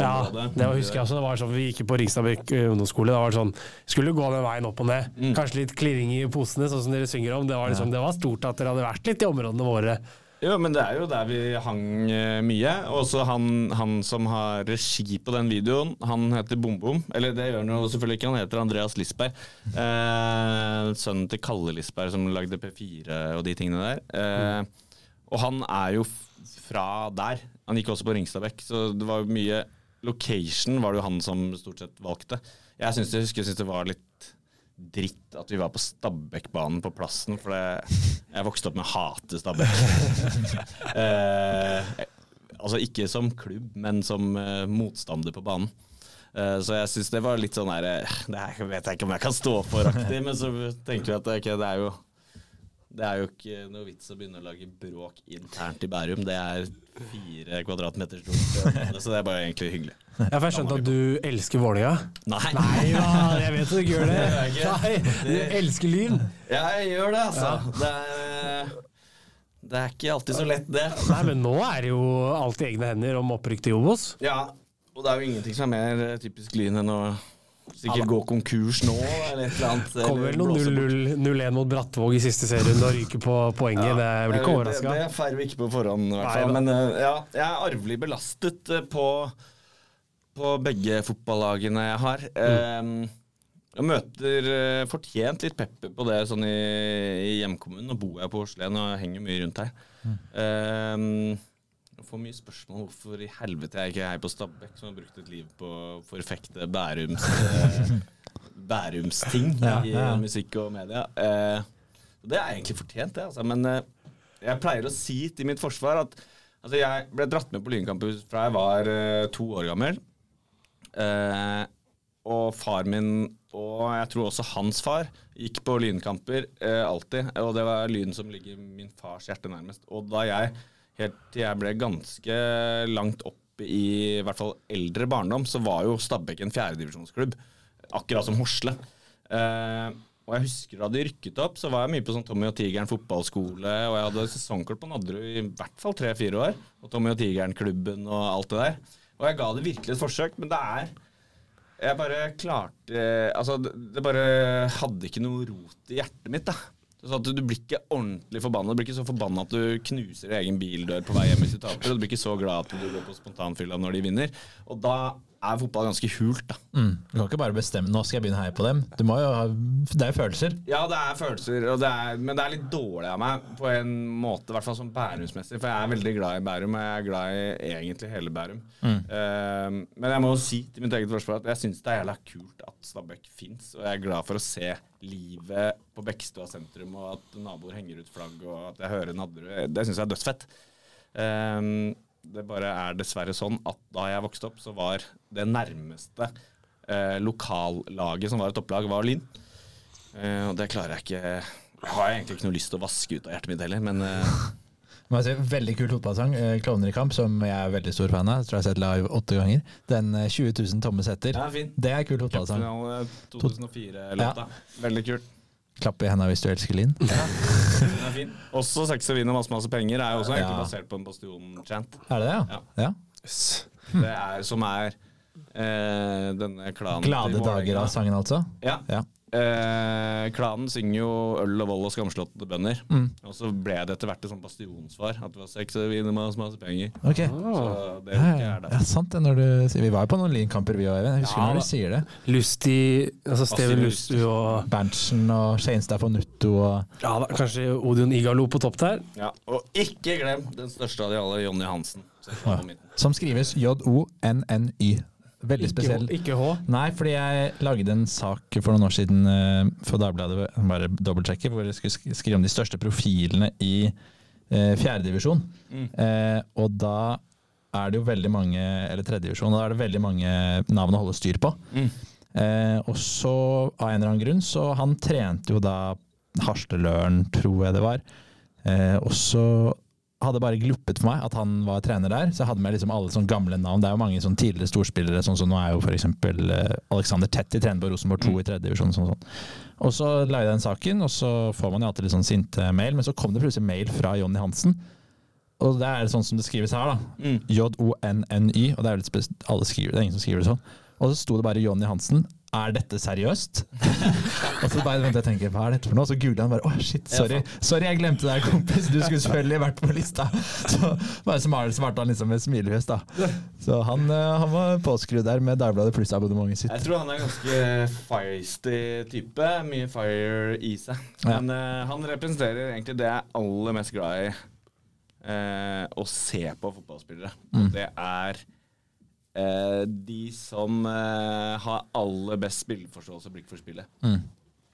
Ja, det var, husker jeg også. Det var sånn, vi gikk på Ringstadbekk eh, ungdomsskole. Det var sånn, skulle gå den veien opp og ned. Mm. Kanskje litt klirring i posene, sånn som dere synger om. Det var, liksom, det var stort at dere hadde vært litt i områdene våre. Jo, men det er jo der vi hang eh, mye. Og også han, han som har regi på den videoen, han heter BomBom. Eller det gjør han jo selvfølgelig ikke, han heter Andreas Lisberg. Eh, sønnen til Kalle Lisberg som lagde P4 og de tingene der. Eh, og han er jo fra der. Han gikk også på Ringstadbekk, så det var jo mye Location var det jo han som stort sett valgte. Jeg syns husker jeg synes det var litt dritt at vi var på Stabbekkbanen på plassen, for det, jeg vokste opp med å hate Stabekk. eh, altså ikke som klubb, men som eh, motstander på banen. Eh, så jeg syns det var litt sånn her eh, Det her vet jeg ikke om jeg kan stå for-aktig, men så tenker vi at okay, det er jo det er jo ikke noe vits å begynne å lage bråk internt i Bærum. Det er fire kvadratmeter stort, så det er bare egentlig hyggelig. Ja, for jeg skjønte at du elsker Vålerenga. Nei, Nei da, jeg vet at du gjør det. Nei, du elsker Lyn. Ja, jeg gjør det, altså. Det, er, det er ikke alltid så lett, det. Nei, men nå er det jo alt i egne hender om opprykk til Obos. Ja, og det er jo ingenting som er mer typisk Lyn enn å sikkert gå konkurs nå, eller et eller annet. Kommer vel noen 0-0 0-1 mot Brattvåg i siste serien og ryker på poenget. Det blir ikke Det, overraska. det feirer vi ikke på forhånd, i hvert fall. Nei, Men eh, ja, jeg er arvelig belastet eh, på, på begge fotballagene jeg har. Mm. Eh, jeg møter eh, fortjent litt pepper på det sånn i, i hjemkommunen. Nå bor jeg på Åslen og henger mye rundt her. Mm. Jeg får mye spørsmål hvorfor i helvete jeg ikke er her på Stabæk, som har brukt et liv på å forfekte Bærums eh, Bærumsting Ja, i ja. musikk og media. Eh, det er egentlig fortjent, det. Altså. Men eh, jeg pleier å si til mitt forsvar at altså, jeg ble dratt med på Lyncampus fra jeg var eh, to år gammel. Eh, og far min, og jeg tror også hans far, gikk på lynkamper eh, alltid. Og det var Lyn som ligger min fars hjerte nærmest. Og da jeg, helt til jeg ble ganske langt opp i, i hvert fall eldre barndom, så var jo Stabæk en fjerdedivisjonsklubb. Akkurat som Horsle. Eh, og jeg husker da de rykket opp, så var jeg mye på sånn Tommy og Tigeren fotballskole, og jeg hadde sesongkort på Nadderud i hvert fall tre-fire år. Og Tommy og Tigeren-klubben og alt det der. Og jeg ga det virkelig et forsøk, men det er Jeg bare klarte Altså, det, bare hadde ikke noe rot i hjertet mitt, da. Så at du blir ikke ordentlig forbanna. Du blir ikke så forbanna at du knuser egen bildør på vei hjem hvis du taper. Og du blir ikke så glad at du går på spontanfylla når de vinner. Og da er fotball ganske hult, da. Mm. Du kan ikke bare bestemme nå skal jeg begynne å heie på dem. Du må jo ha, det er jo følelser. Ja, det er følelser, og det er, men det er litt dårlig av meg på en måte, i hvert fall som Bærumsmessig, for jeg er veldig glad i Bærum, og jeg er glad i egentlig hele Bærum. Eh, men jeg må jo si til mitt eget forsvar at jeg syns det er jævla kult at Stabæk fins, og jeg er glad for å se livet på Bekkestua sentrum, og at naboer henger ut flagg, og at jeg hører Nadderud. Det syns jeg er dødsfett. Eh, det bare er dessverre sånn at da jeg vokste opp, så var det nærmeste eh, lokallaget som var et topplag, var Lyn. Eh, og det klarer jeg ikke Jeg har egentlig ikke noe lyst til å vaske ut av hjertet mitt heller, men eh, si, veldig kul fotballsang, eh, 'Klovner i kamp', som jeg er veldig stor fan av. Tror jeg har sett live åtte ganger. Den eh, 20 000 tomme setter. er. Det er kul fotballsang. Cupfinale 2004-låta. Veldig kult. Klapp i henda hvis du elsker Linn. Er. Også 'Sex og vin og masse masse penger' er jo også egentlig Ja. basert på en Bastion-chant. Er det det, ja? Ja. ja. Det er, som er eh, denne klanen Glade dager av sangen, altså? Ja. Ja. Eh, klanen synger jo øl og vold og skamslåtte bønder. Mm. Og så ble det etter hvert et sånt bastionsvar. At det var sex og vin og masse, masse penger. Ok. Så det Ja, ikke ja, er ja, sant det. Når du, sier- vi var jo på noen Lean-kamper, vi òg, Even. Jeg husker Ja, når du sier det. Lusti, altså Steven. Lustu og Berntsen og Skeinstad på Nutto og ja, da, kanskje Odion Igalo på topp der. Ja, og ikke glem den største av de alle, Jonny Hansen. Som skrives J-O-N-N-Y. Veldig spesiell. Ikke, H. Nei, fordi jeg lagde en sak for noen år siden uh, for Dagbladet, bare dobbeltsjekke, hvor jeg skulle skrive om de største profilene i uh, fjerdedivisjon. Eh, og da er det jo veldig mange Eller tredjedivisjon, da er det veldig mange navn å holde styr på. Mm. Uh, og så, av en eller annen grunn, så han trente jo da harsteløren, tror jeg det var. Eh, og så hadde bare gluppet for meg at han var trener der, så jeg hadde med liksom alle sånne gamle navn. Det er jo mange sånne tidligere storspillere, sånn som nå er jo f.eks. Uh, Alexander Tetti trener på Rosenborg 2 i tredje divisjon. Sånn, sånn. Og så la jeg den saken, og så får man jo alltid litt sånn sinte mail, men så kom det plutselig mail fra Jonny Hansen. Og det er sånn som det skrives her, da. Mm. J-O-N-N-Y, og det er jo litt spes alle skriver, det er ingen som skriver det sånn. Og så sto det bare Jonny Hansen. Er dette seriøst? og så bare venter jeg tenker, hva er dette for noe? Så googler han bare, å shit, sorry, sorry jeg glemte deg, kompis, du skulle selvfølgelig vært på lista. Så bare svarte han liksom med smilefjes, da. Så han, eh, han var påskrudd der med Dagbladet Pluss-abonnementet sitt. Jeg tror han er ganske feisty type. Mye fire i seg. Ja. Men eh, han representerer egentlig det jeg er aller mest glad i eh, å se på fotballspillere. Og det er eh, de som eh, har aller best spilleforståelse og blikk for spillet. Mm.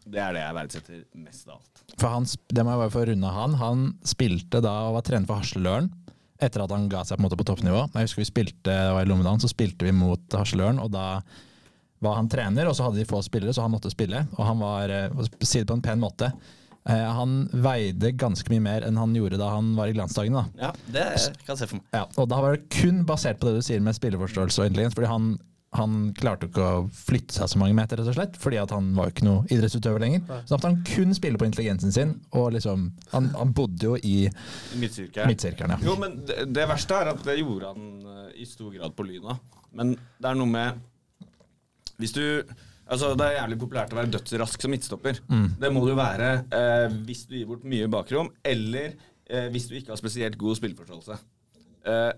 Det er det jeg verdsetter mest av alt. For han, det må jeg bare få runde han. Han spilte da og var trener for Hasleløren. Etter at han ga seg på en måte på toppnivå. Jeg husker vi spilte det var i Lommedalen, så spilte vi mot Hasleløren. og da var han trener, og så hadde de få spillere, så han måtte spille. Og han var, eh, på en pen måte, eh, han veide ganske mye mer enn han gjorde da han var i glansdagene. da. Ja, det kan jeg se for meg. Ja, og da var det kun basert på det du sier med spilleforståelse og intelligens. fordi han, han klarte ikke å flytte seg så mange meter, rett og slett, fordi at han var jo ikke noe idrettsutøver lenger. Så da måtte han kun spille på intelligensen sin, og liksom Han, han bodde jo i Midtsirkelen. midtsirkelen. Ja. Jo, men det, det verste er at det gjorde han eh, i stor grad på Lyna. Men det er noe med Hvis du Altså, Det er jævlig populært å være dødsrask som midtstopper. Det må du være eh, hvis du gir bort mye bakrom, eller eh, hvis du ikke har spesielt god spilleforståelse. Eh,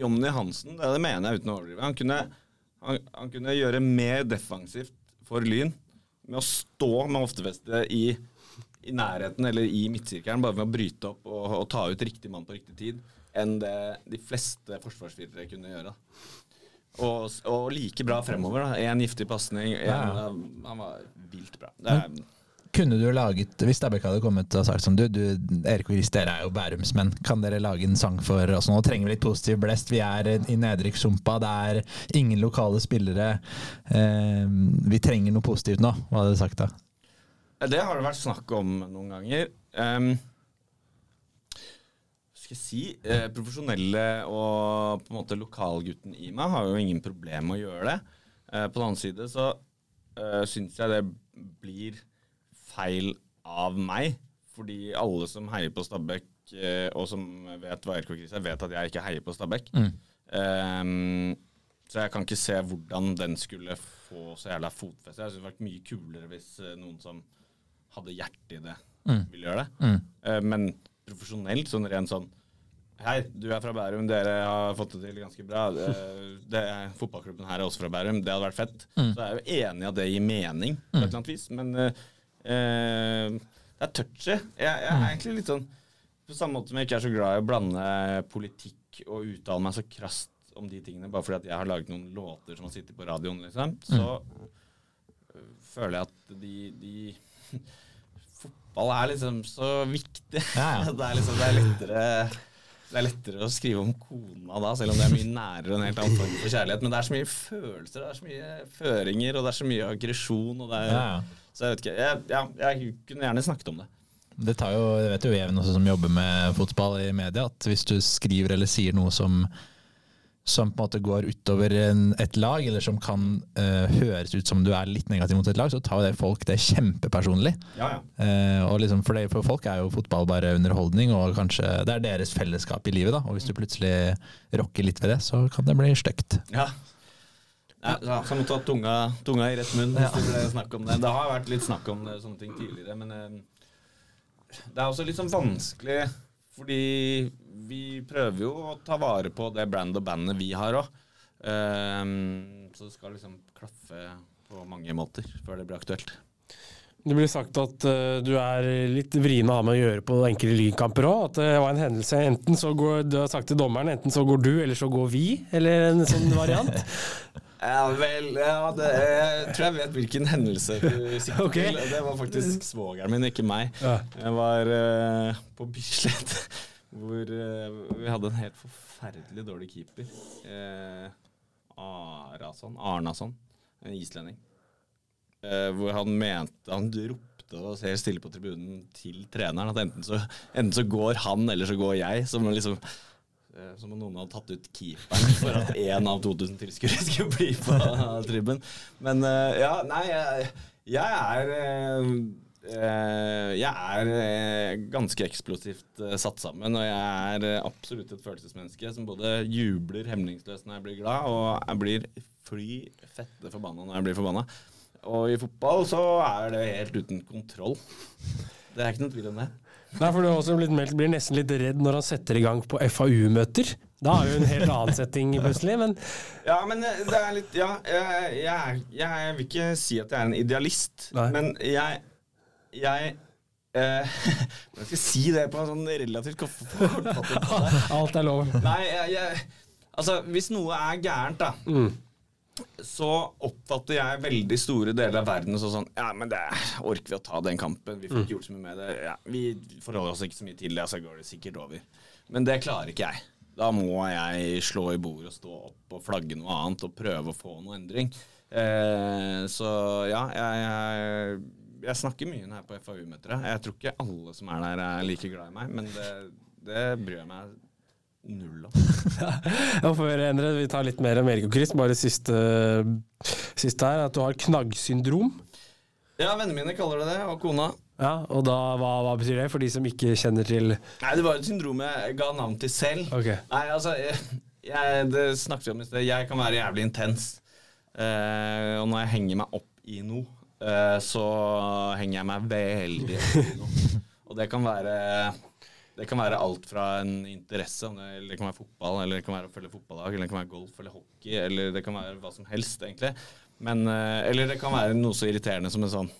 Jonny Hansen, det, det mener jeg uten å overdrive, han kunne, han, han kunne gjøre mer defensivt for Lyn med å stå med hoftefestet i, i nærheten eller i midtsirkelen, bare ved å bryte opp og, og ta ut riktig mann på riktig tid, enn det de fleste forsvarsfiltre kunne gjøre. Og, og like bra fremover. da Én giftig pasning. Ja, Han var vilt bra. Er, Kunne du laget, Hvis Stabæk hadde kommet og sagt som du, du, Erik og Chris, dere er jo bærumsmenn. Kan dere lage en sang for oss nå? Trenger vi litt positiv blest? Vi er i nedrykkssumpa. Det er ingen lokale spillere. Eh, vi trenger noe positivt nå. Hva hadde du sagt da? det har det vært snakk om noen ganger. Um, skal jeg si eh, Profesjonelle og på en måte lokalgutten i meg har jo ingen problem med å gjøre det. Eh, på den annen side så eh, syns jeg det blir feil av meg. Fordi alle som heier på Stabæk, eh, og som vet hva RK Kris er, vet at jeg ikke heier på Stabæk. Um, så jeg kan ikke se hvordan den skulle få så jævla fotfeste. Jeg synes det hadde vært mye kulere hvis eh, noen som hadde hjerte i det, ville gjøre det. Eh, men profesjonelt, sånn rent sånn Hei, du er fra Bærum, dere har fått det til ganske bra. Det, Det fotballklubben her er også fra Bærum, det hadde vært fett. Så jeg er jo enig i at det gir mening på et eller annet vis, men eh, eh, det er touchy. Jeg, jeg er egentlig litt sånn På samme måte som jeg ikke er så glad i å blande politikk og uttale meg så krast om de tingene bare fordi at jeg har laget noen låter som har sittet på radioen, liksom, så mm. føler jeg at de, de Fotball er liksom så viktig. Ja, det er liksom det er lettere det er lettere å skrive om kona da, selv om det er mye nærere enn en helt annen form for kjærlighet. Men det er så mye følelser, det er så mye føringer, og det er så mye aggresjon. Ja. Så jeg vet ikke. Jeg, ja, jeg kunne gjerne snakket om det. Det tar jo, det vet jo Even også som jobber med fotball i media, at hvis du skriver eller sier noe som som på en måte går utover en, et lag, eller som kan uh, høres ut som du er litt negativ mot et lag, så tar jo det folk det kjempepersonlig. Ja, ja. Uh, og liksom for, det, for folk er jo fotball bare underholdning, og kanskje det er deres fellesskap i livet. da, Og hvis du plutselig rokker litt ved det, så kan det bli stygt. Ja. Ja, så så jeg må ta tunga, tunga i rett munn hvis det ble snakk om det. Det har vært litt snakk om det, sånne ting tidligere, men uh, det er også litt sånn vanskelig fordi vi prøver jo å ta vare på det brand og bandet vi har òg. så det skal liksom klaffe på mange måter før det blir aktuelt. Det blir sagt at uh, du er litt vrien å ha med å gjøre på enkelte lynkamper òg. At det var en hendelse. Enten så går du har sagt til dommeren, enten så går du, eller så går vi. Eller en sånn variant. Ja vel, ja, det, jeg tror jeg vet hvilken hendelse du sikter okay. til. Det var faktisk svogeren min, ikke meg. Ja. Jeg var uh, på Bislett, hvor uh, vi hadde en helt forferdelig dårlig keeper. Uh, Arason, Arnason, en islending. Hvor han mente Han ropte og ser stille på tribunen til treneren at enten så, enten så går han, eller så går jeg. Som liksom som om noen hadde tatt ut keeperen for at én av 2000 tilskuere skulle bli på tribunen. Men eh, ja, nei, jeg, jeg er eh, eh, Jeg er eh, ganske eksplosivt eh, satt sammen, og jeg er eh, absolutt et følelsesmenneske som både jubler hemningsløst når jeg blir glad, og jeg blir fly fette forbanna når jeg blir forbanna. Og i fotball så er det helt uten kontroll. Det er ikke noe tvil om det. Nei, for du har også blitt meldt, blir nesten litt redd når han setter i gang på FAU-møter. Da er jo en helt annen setting plutselig, men Ja, men eh, det er litt Ja, jeg, jeg, jeg vil ikke si at jeg er en idealist, Nei. men jeg Jeg eh, jeg skal si det på en sånn relativt kort- alt er lov. Nei, jeg, jeg Altså, hvis noe er gærent, da, Mm. Så oppfatter jeg veldig store deler av verden som sånn Ja, men det orker vi å ta den kampen? Vi får ikke gjort så mye med det. Ja, vi forholder oss ikke så mye til det, så går det sikkert over. Men det klarer ikke jeg. Da må jeg slå i bordet og stå opp og flagge noe annet og prøve å få noe endring. Eh, så ja, jeg, jeg, jeg snakker mye her er på FAU-møter. Jeg tror ikke alle som er der, er like glad i meg, men det, det bryr jeg meg null om. Ja, før Endre, vi tar litt mer Chris. Bare siste, siste her, at du har knaggsyndrom. Ja, vennene mine kaller det det, og kona. Ja, og da, hva, hva betyr det, for de som ikke kjenner til Nei, det var et syndrom jeg ga navn til selv. Okay. Nei, altså, jeg, jeg, det snakket vi om i sted. Jeg kan være jævlig intens. Eh, og når jeg henger meg opp i noe, eh, så henger jeg meg veldig opp i noe. Og det kan være det kan være alt fra en interesse, eller det kan være fotball, eller det kan være å følge fotballag, eller det kan være golf eller hockey, eller det kan være hva som helst, egentlig. Men, eh, eller det kan være noe så irriterende som en sånn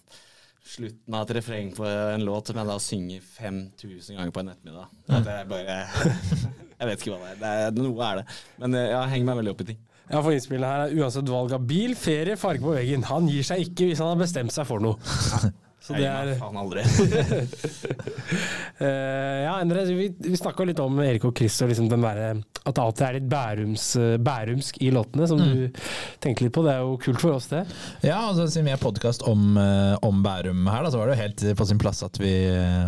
slutten av et refreng på en låt som jeg da synger 5000 ganger på en ettermiddag. At jeg bare Jeg vet ikke hva det er. det er. Noe er det. Men eh, jeg henger meg veldig opp i ting. Ja, for innspillet her er uansett valg av bil, ferie, farge på veggen. Han gir seg ikke hvis han har bestemt seg for noe. Så det er faen aldri. uh, ja, Endre, vi, vi snakka litt om Erik og Chris og liksom den derre At det alltid er litt bærums, eh, bærumsk i låtene, som du tenker litt på. Det er jo kult for oss, det. Ja, altså siden vi er podkast om, eh, om Bærum her, da, så var det jo helt på sin plass at vi,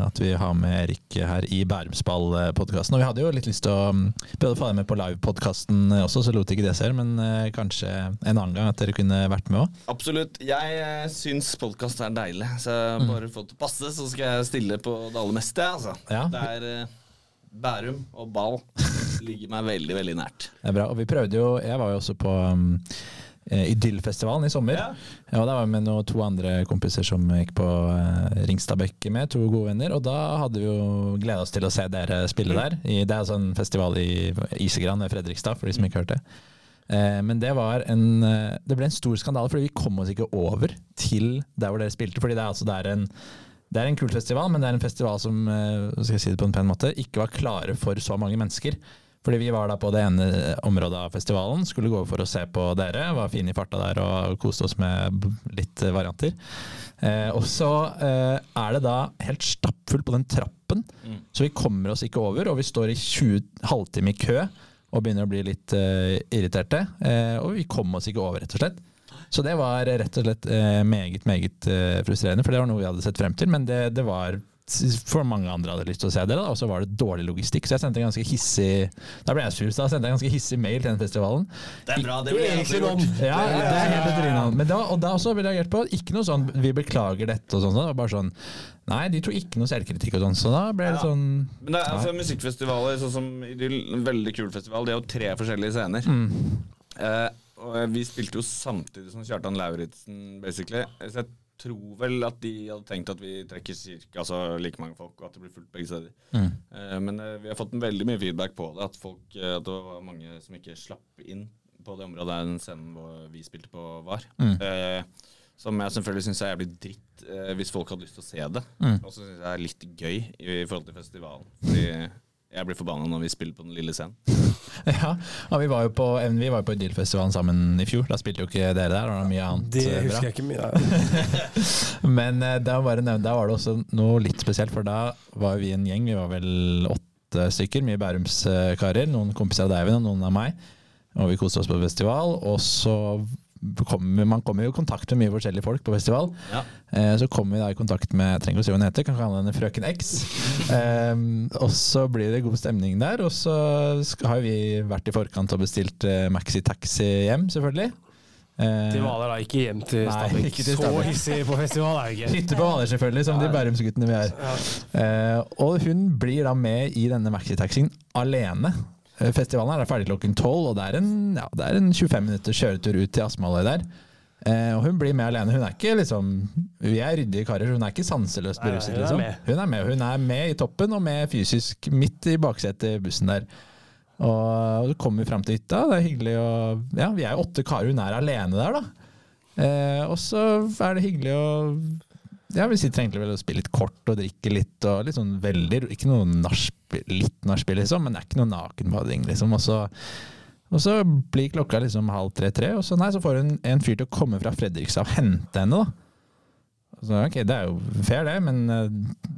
at vi har med Erik her i Bærumsball-podkasten. Og vi hadde jo litt lyst til å mm, prøve å få deg med på livepodkasten også, så lot ikke det seg. Men kanskje en annen gang at dere kunne vært med òg. Absolutt. Jeg syns podkast er deilig. Så bare fått til å passe, så skal jeg stille på det aller meste. Altså. Ja. Det er eh, Bærum og ball ligger meg veldig, veldig nært. Det er bra. Og vi prøvde jo Jeg var jo også på um, eh, Idyllfestivalen i sommer. Ja. Ja, og Der var vi med noen, to andre kompiser som gikk på uh, Ringstadbekke med, to gode venner. Og da hadde vi jo gleda oss til å se dere spille der. I, det er altså en festival i Isegran ved Fredrikstad, for de som ikke hørte det. Eh, men det var en eh, Det ble en stor skandale, fordi vi kom oss ikke over til der hvor dere spilte. Fordi det er altså det er en det er en kul festival, men det er en festival som eh, skal jeg si det på en pen måte, ikke var klare for så mange mennesker. Fordi vi var da på det ene området av festivalen, skulle gå for å se på dere. Var fine i farta der og koste oss med litt varianter. Eh, og så eh, er det da helt stappfullt på den trappen, så vi kommer oss ikke over. Og vi står i 20 halvtime i kø og begynner å bli litt uh, irriterte. Uh, og vi kom oss ikke over, rett og slett. Så det var rett og slett uh, meget, meget frustrerende, for det var noe vi hadde sett frem til. Men det, det var for mange andre hadde lyst til å se det, og så var det dårlig logistikk. Så jeg sendte en ganske hissig Da ble jeg sur, så da sendte jeg en ganske hissig mail til den festivalen. Det er bra. Det blir egentlig gjort. Ja, det er helt etter. Men da, og da også ble jeg reagert på ikke noe sånn 'vi beklager dette' og sånn. Det var bare sånn Nei, de tok ikke noe selvkritikk og sånn, så da ble det Ja. sånn Men det er altså musikkfestivaler, sånn som Idyll, en veldig kul festival. Det er jo tre forskjellige scener. Eh, og vi spilte jo samtidig som Kjartan Lauritzen, basically. Så jeg tror vel at de hadde tenkt at vi trekker cirka altså, like mange folk, og at det blir fullt begge steder. Eh, men eh, vi har fått en veldig mye feedback på det, at, folk, eh, at det var mange som ikke slapp inn på det området der den scenen vi spilte på, var. Eh, som jeg selvfølgelig syns er jævlig dritt eh, hvis folk hadde lyst til å se det. Og så syns jeg det er litt gøy i, i forhold til festivalen. Fordi jeg blir forbanna når vi spiller på den lille scenen. Ja, og vi var jo på, vi var jo på Idylfestivalen sammen i fjor. Da spilte jo ikke dere der. Det var mye annet Det eh, bra. husker jeg ikke mye. Men eh, da, bare nevne, da var det også noe litt spesielt, for da var vi en gjeng. Vi var vel åtte stykker, mye Bærumskarer. Noen kompiser av Deiven og noen av meg. Og vi koste oss på festival. Og så kommer man kommer jo i kontakt med mye forskjellige folk på festival. Ja. Eh, så kommer vi da i kontakt med trenger ikke å si hva hun heter, kan kalle henne Frøken X. Eh, og så blir det god stemning der. Og så har vi vært i forkant og bestilt eh, Maxi Taxi hjem, selvfølgelig. Eh, Til Hvaler, da. Ikke hjem til Stabæk. Så hissig på festival er vi ikke. Hytte på Hvaler, selvfølgelig, som de Bærumsguttene vi er. Eh, og hun blir da med i denne maxitaxien alene. Eh, Festivalen er ferdig klokken tolv, og det er en, ja, det er en 25 minutters kjøretur ut til Askmoløy der. Eh, og hun blir med alene. Hun er ikke liksom Vi er ryddige karer, hun er ikke sanseløst beruset. hun Liksom. med. Hun er med. Hun er med i toppen og med fysisk midt i baksetet i bussen der. Og så kommer vi fram til hytta. Det er hyggelig å Ja, vi er jo åtte karer, hun er alene der, da. Eh, og så er det hyggelig å Ja, vi sitter egentlig vel og spiller litt kort og drikker litt og litt sånn veldig Ikke noe nachspiel, litt nachspiel, liksom, men det er ikke noe nakenbading, liksom. Og så, og så blir klokka liksom halv tre-tre, og så, nei, så får hun en fyr til å komme fra Fredrikstad og hente henne, da. Så, ok, Det er jo fair, det, men eh,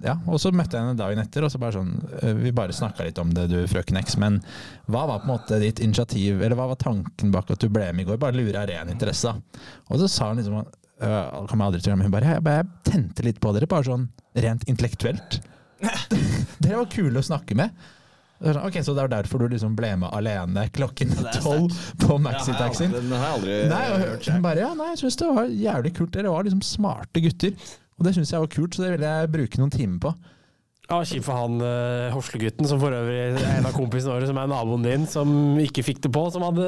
ja. Og så møtte jeg henne dagen etter, og så bare sånn eh, Vi bare snakka litt om det, du frøken X, men hva var på en måte ditt initiativ, eller hva var tanken bak at du ble med i går? Bare lure av ren interesse, da. Og så sa hun liksom det kommer jeg aldri til å glemme, hun bare jeg, bare jeg tente litt på dere, bare sånn rent intellektuelt. dere var kule å snakke med. Sånn, Ok, Så det er derfor du liksom ble med alene klokken tolv på maxitaxien? Den har jeg aldri Nei, og hørt Jeg. bare, ja, nei, jeg synes det var jævlig kult. Dere var liksom smarte gutter. Og det syns jeg var kult, så det ville jeg bruke noen timer på. Ja, Kjipt for han uh, Hoslegutten, som for øvrig er en av kompisene våre, som er naboen din, som ikke fikk det på, som hadde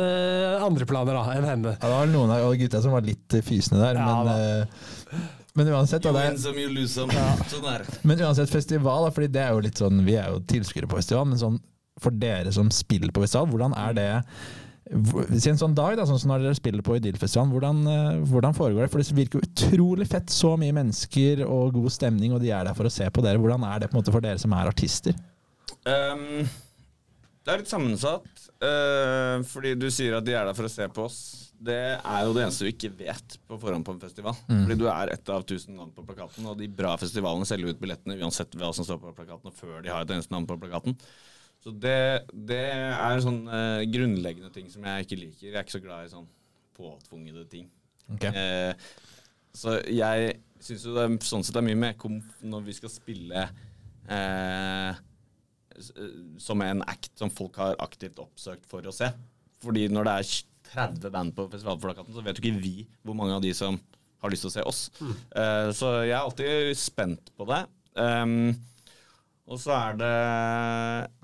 andre planer da, enn henne. Ja, det var noen av gutta som var litt eh, fysende der, Ja, men, uh, men uansett da, win some, some. Sånn er. Men uansett festival, da, fordi det er jo litt sånn Vi er jo tilskuere på festival, men sånn for dere som spiller på festival, hvordan er det hvor- Si en sånn dag, da, sånn som når dere spiller på Idyllfestivalen, hvordan, eh, hvordan foregår det? For det virker utrolig fett. Så mye mennesker og god stemning, og de er der for å se på dere. Hvordan er det på en måte for dere som er artister? Um, det er litt sammensatt. Uh, fordi du sier at de er der for å se på oss. Det er jo det eneste du ikke vet på forhånd på en festival. Fordi du er ett av tusen navn på plakaten, og de bra festivalene selger ut billettene uansett hva som står på plakaten, og før de har et eneste navn på plakaten. Så det, det er sånne eh, grunnleggende ting som jeg ikke liker. Jeg er ikke så glad i sånn påtvungne ting. Okay. Eh, så jeg syns jo det er, sånn sett er mye mer komf når vi skal spille eh, eh, som en act som folk har aktivt oppsøkt for å se. Fordi når det er 30 band på festivalplakaten, så vet jo ikke vi hvor mange av de som har lyst til å se oss. Eh, så jeg er alltid spent på det. Um, og så er det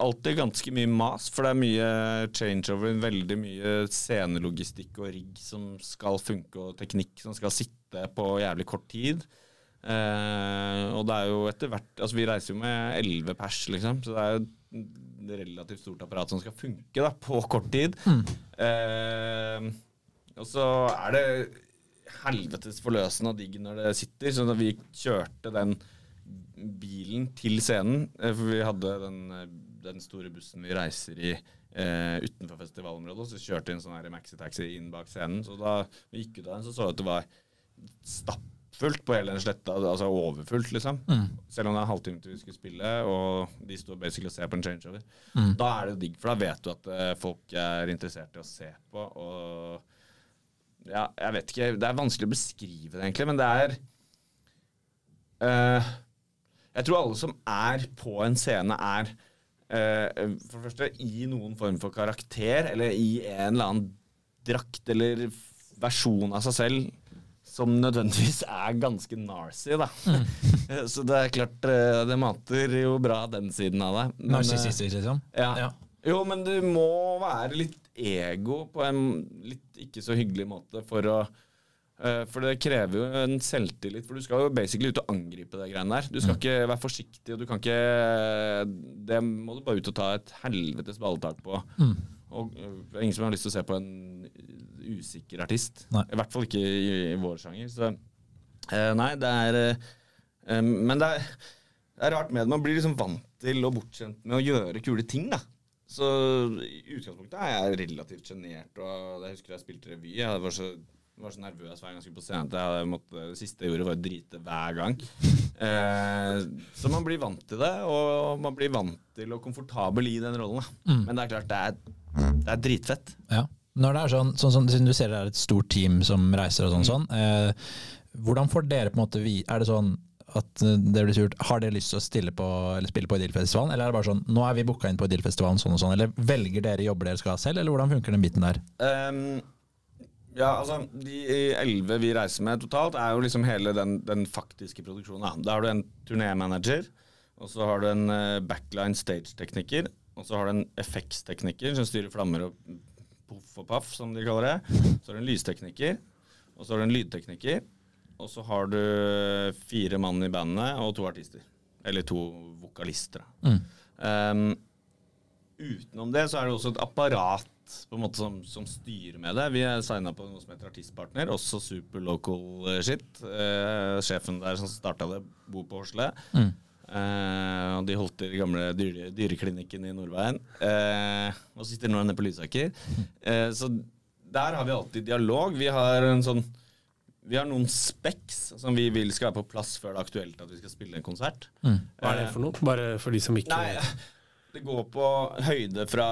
alltid ganske mye mas, for det er mye changeover, veldig mye scenelogistikk og rigg som skal funke, og teknikk som skal sitte på jævlig kort tid. Eh, og det er jo etter hvert Altså, vi reiser jo med elleve pers, liksom, så det er jo et relativt stort apparat som skal funke da, på kort tid. Eh, og så er det helvetes forløsende og digg når det sitter. Så da vi kjørte den bilen til scenen, eh, for vi hadde den, eh, den store bussen vi reiser i eh, utenfor festivalområdet, og så kjørte vi en sånn maxitaxi inn bak scenen. Så da vi gikk ut av den, så så vi at det var stappfullt på hele den sletta, altså overfullt, liksom. Selv om det er en halvtime til vi skulle spille, og de sto basically og ser på en changeover. Da er det digg, for da vet du at eh, folk er interessert i å se på, og ja, jeg vet ikke, det er vanskelig å beskrive det egentlig, men det er eh, Jeg tror alle som er på en scene, er eh, for det første i noen form for karakter, eller i en eller annen drakt eller versjon av seg selv som nødvendigvis er ganske narcy, da. Så det er klart, eh, det mater jo bra den siden av deg. Men, eh, Narsissistisk, liksom? ja. Ja. Jo, men du må være litt ego på en litt ikke så hyggelig måte for å For det krever jo en selvtillit, for du skal jo basically ut og angripe det greiene der. Du skal ikke være forsiktig, og du kan ikke Det må du bare ut og ta et helvetes balletak på. Og eh, det er ingen som har lyst til å se på en usikker artist. Nei. I hvert fall ikke i, i vår sjanger. Så eh, nei, det er eh, eh, Men det er, det er rart med det. Man blir liksom vant til og bortskjemt med å gjøre kule ting, da. Så i utgangspunktet er jeg relativt sjenert. Og jeg husker jeg spilte revy. Jeg var så, var så nervøs hver gang jeg skulle på scenen jeg måtte, det siste jeg gjorde, var å drite hver gang. Eh, så man blir vant til det, og man blir vant til og komfortabel i den rollen. Da. Men det er klart, det er, det er dritfett. Ja. Når det er sånn, sånn, sånn Siden du ser det er et stort team som reiser og sånn, sånn eh, hvordan får dere på en måte vi, Er det sånn at eh, det blir surt. Har dere lyst til å stille på, eller spille på Idylfestivalen, eller er det bare sånn Nå er vi booka inn på Idylfestivalen sånn og sånn, eller velger dere jobber dere skal ha selv, eller hvordan funker den biten der? Ehm, Ja, altså De elleve vi reiser med totalt, er jo liksom hele den, den faktiske produksjonen. Da. har du en turnémanager, og så har du en eh, backline stage-tekniker, og så har du en FX-tekniker som styrer flammer og poff og paff, som de kaller det. Så har du en lystekniker, og så har du en lydtekniker, og så har du fire mann i bandet og to artister. Eller to vokalister. Mm. Um, utenom det så er det også et apparat på en måte som, som styrer med det. Vi er signa på noe som heter Artistpartner, også super local eh, shit. Eh, sjefen der som starta det, bor på Horsle. Eh, og de holdt til i gamle dyre, dyreklinikken i Nordveien. Eh, og sitter nå nede på Lysaker. Eh, så der har vi alltid dialog. Vi har en sånn vi har noen specs som vi vil skal være på plass før det er aktuelt at vi skal spille en konsert. Hva er det for noe? Bare for de som ikke Nei, det går på høyde fra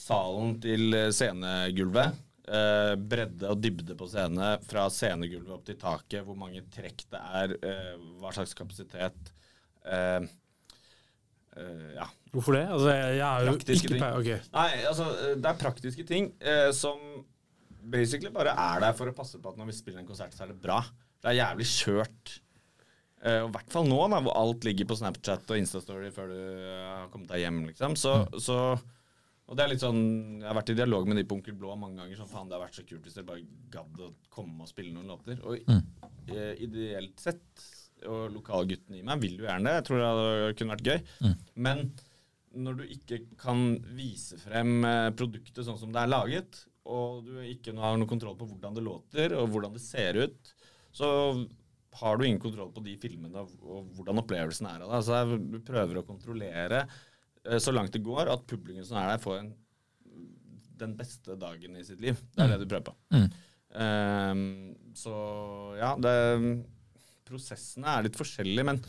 salen til scenegulvet. Eh, bredde og dybde på scene fra scenegulvet opp til taket. Hvor mange trekk det er, eh, hva slags kapasitet. Eh, eh, ja. Hvorfor det? Altså, jeg, er jo Praktiske ikke ting. okay. Nei, altså, det er praktiske ting eh, som basically bare er der for å passe på at når vi spiller en konsert, så er det bra. Det er jævlig kjørt. Eh, I hvert fall nå, da, hvor alt ligger på Snapchat og Instastory før du eh, har kommet deg hjem. liksom. Så, så, og det er litt sånn, Jeg har vært i dialog med de på Onkel Blå mange ganger. sånn, faen, Det har vært så kult hvis dere bare gadd å komme og spille noen låter. Og mm. ideelt sett, og lokalguttene i meg vil jo gjerne det. Jeg tror det kunne vært gøy. Men når du ikke kan vise frem eh, produktet sånn som det er laget, og du ikke har noe kontroll på hvordan det låter og hvordan det ser ut, så har du ingen kontroll på de filmene og, hvordan opplevelsen er av det. Altså, du prøver å kontrollere eh, så langt det går at publikum som er der, får en, den beste dagen i sitt liv. Det er det du prøver på. Ehm, så ja, det, prosessene er litt forskjellige, men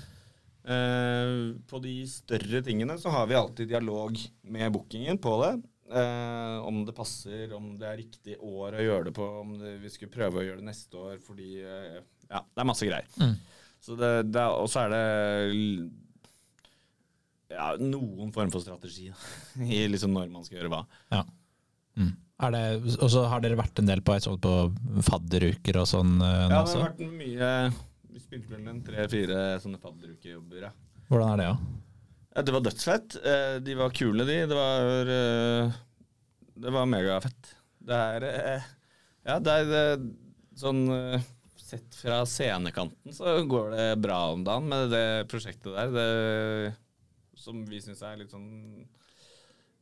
uh, på de større tingene så har vi alltid dialog med bookingen på det. Uh, om det passer, om det er riktig år å gjøre det på, om det, vi skulle prøve å gjøre det neste år fordi uh, Ja, det er masse greier. Så det, det og så er det ja, noen form for strategi da, i liksom når man skal gjøre hva. Ja. Mm. Er det, og så har dere vært en del på, jeg så på fadderuker og sånn eh, Ja, det har vært mye Vi spilte vel en tre-fire sånne fadderukejobber, ja. Hvordan er det, da? Ja, det var dødsfett. Eh, De var kule, de. Det var eh, Det var megafett. Det er Ja, det er sånn Sett fra scenekanten så går det bra om dagen med det prosjektet der. Det, som vi syns er litt sånn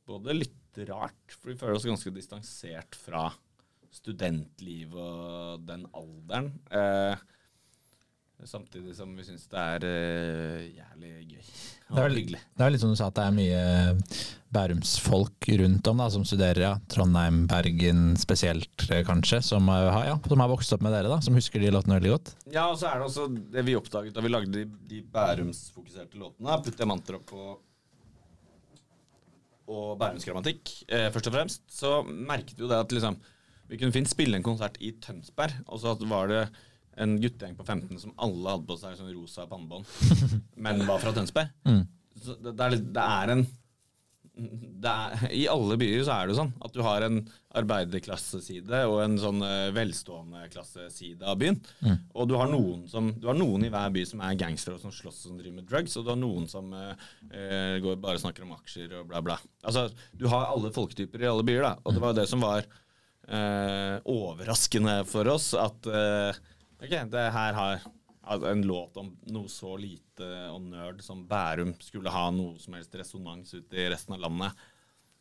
Både litt rart, for vi føler oss ganske distansert fra studentliv og den alderen. Eh, Samtidig som vi syns det er uh, jævlig gøy Det er, hyggelig. det er litt som du sa, at det er mye Bærumsfolk rundt om da, som studerer. Ja. Trondheim, Bergen spesielt, eh, kanskje, som, eh, har, ja, som har vokst opp med dere, da, som husker de låtene veldig godt. Ja, og så er det også det vi oppdaget da vi lagde de, de Bærumsfokuserte låtene. Putte opp på og bærumsgrammatikk, eh, først og fremst. Så merket vi jo det at liksom vi kunne fint spille en konsert i Tønsberg, og så var det en guttegjeng på 15 som alle hadde på seg sånn rosa pannebånd, men var fra Tønsberg. Så det, det, er, det er en det er, I alle byer så er det jo sånn at du har en arbeiderklasseside og en sånn eh, velstående klasseside av byen. Og du har, noen som, du har noen i hver by som er gangstere og som slåss og som driver med drugs, og du har noen som eh, eh, går bare snakker om aksjer og bla, bla. Altså, du har alle folketyper i alle byer, da. Og det var jo det som var eh, overraskende for oss, at eh, ok, det her har altså en låt om noe så lite og nerd som Bærum skulle ha noe som helst resonans ute i resten av landet,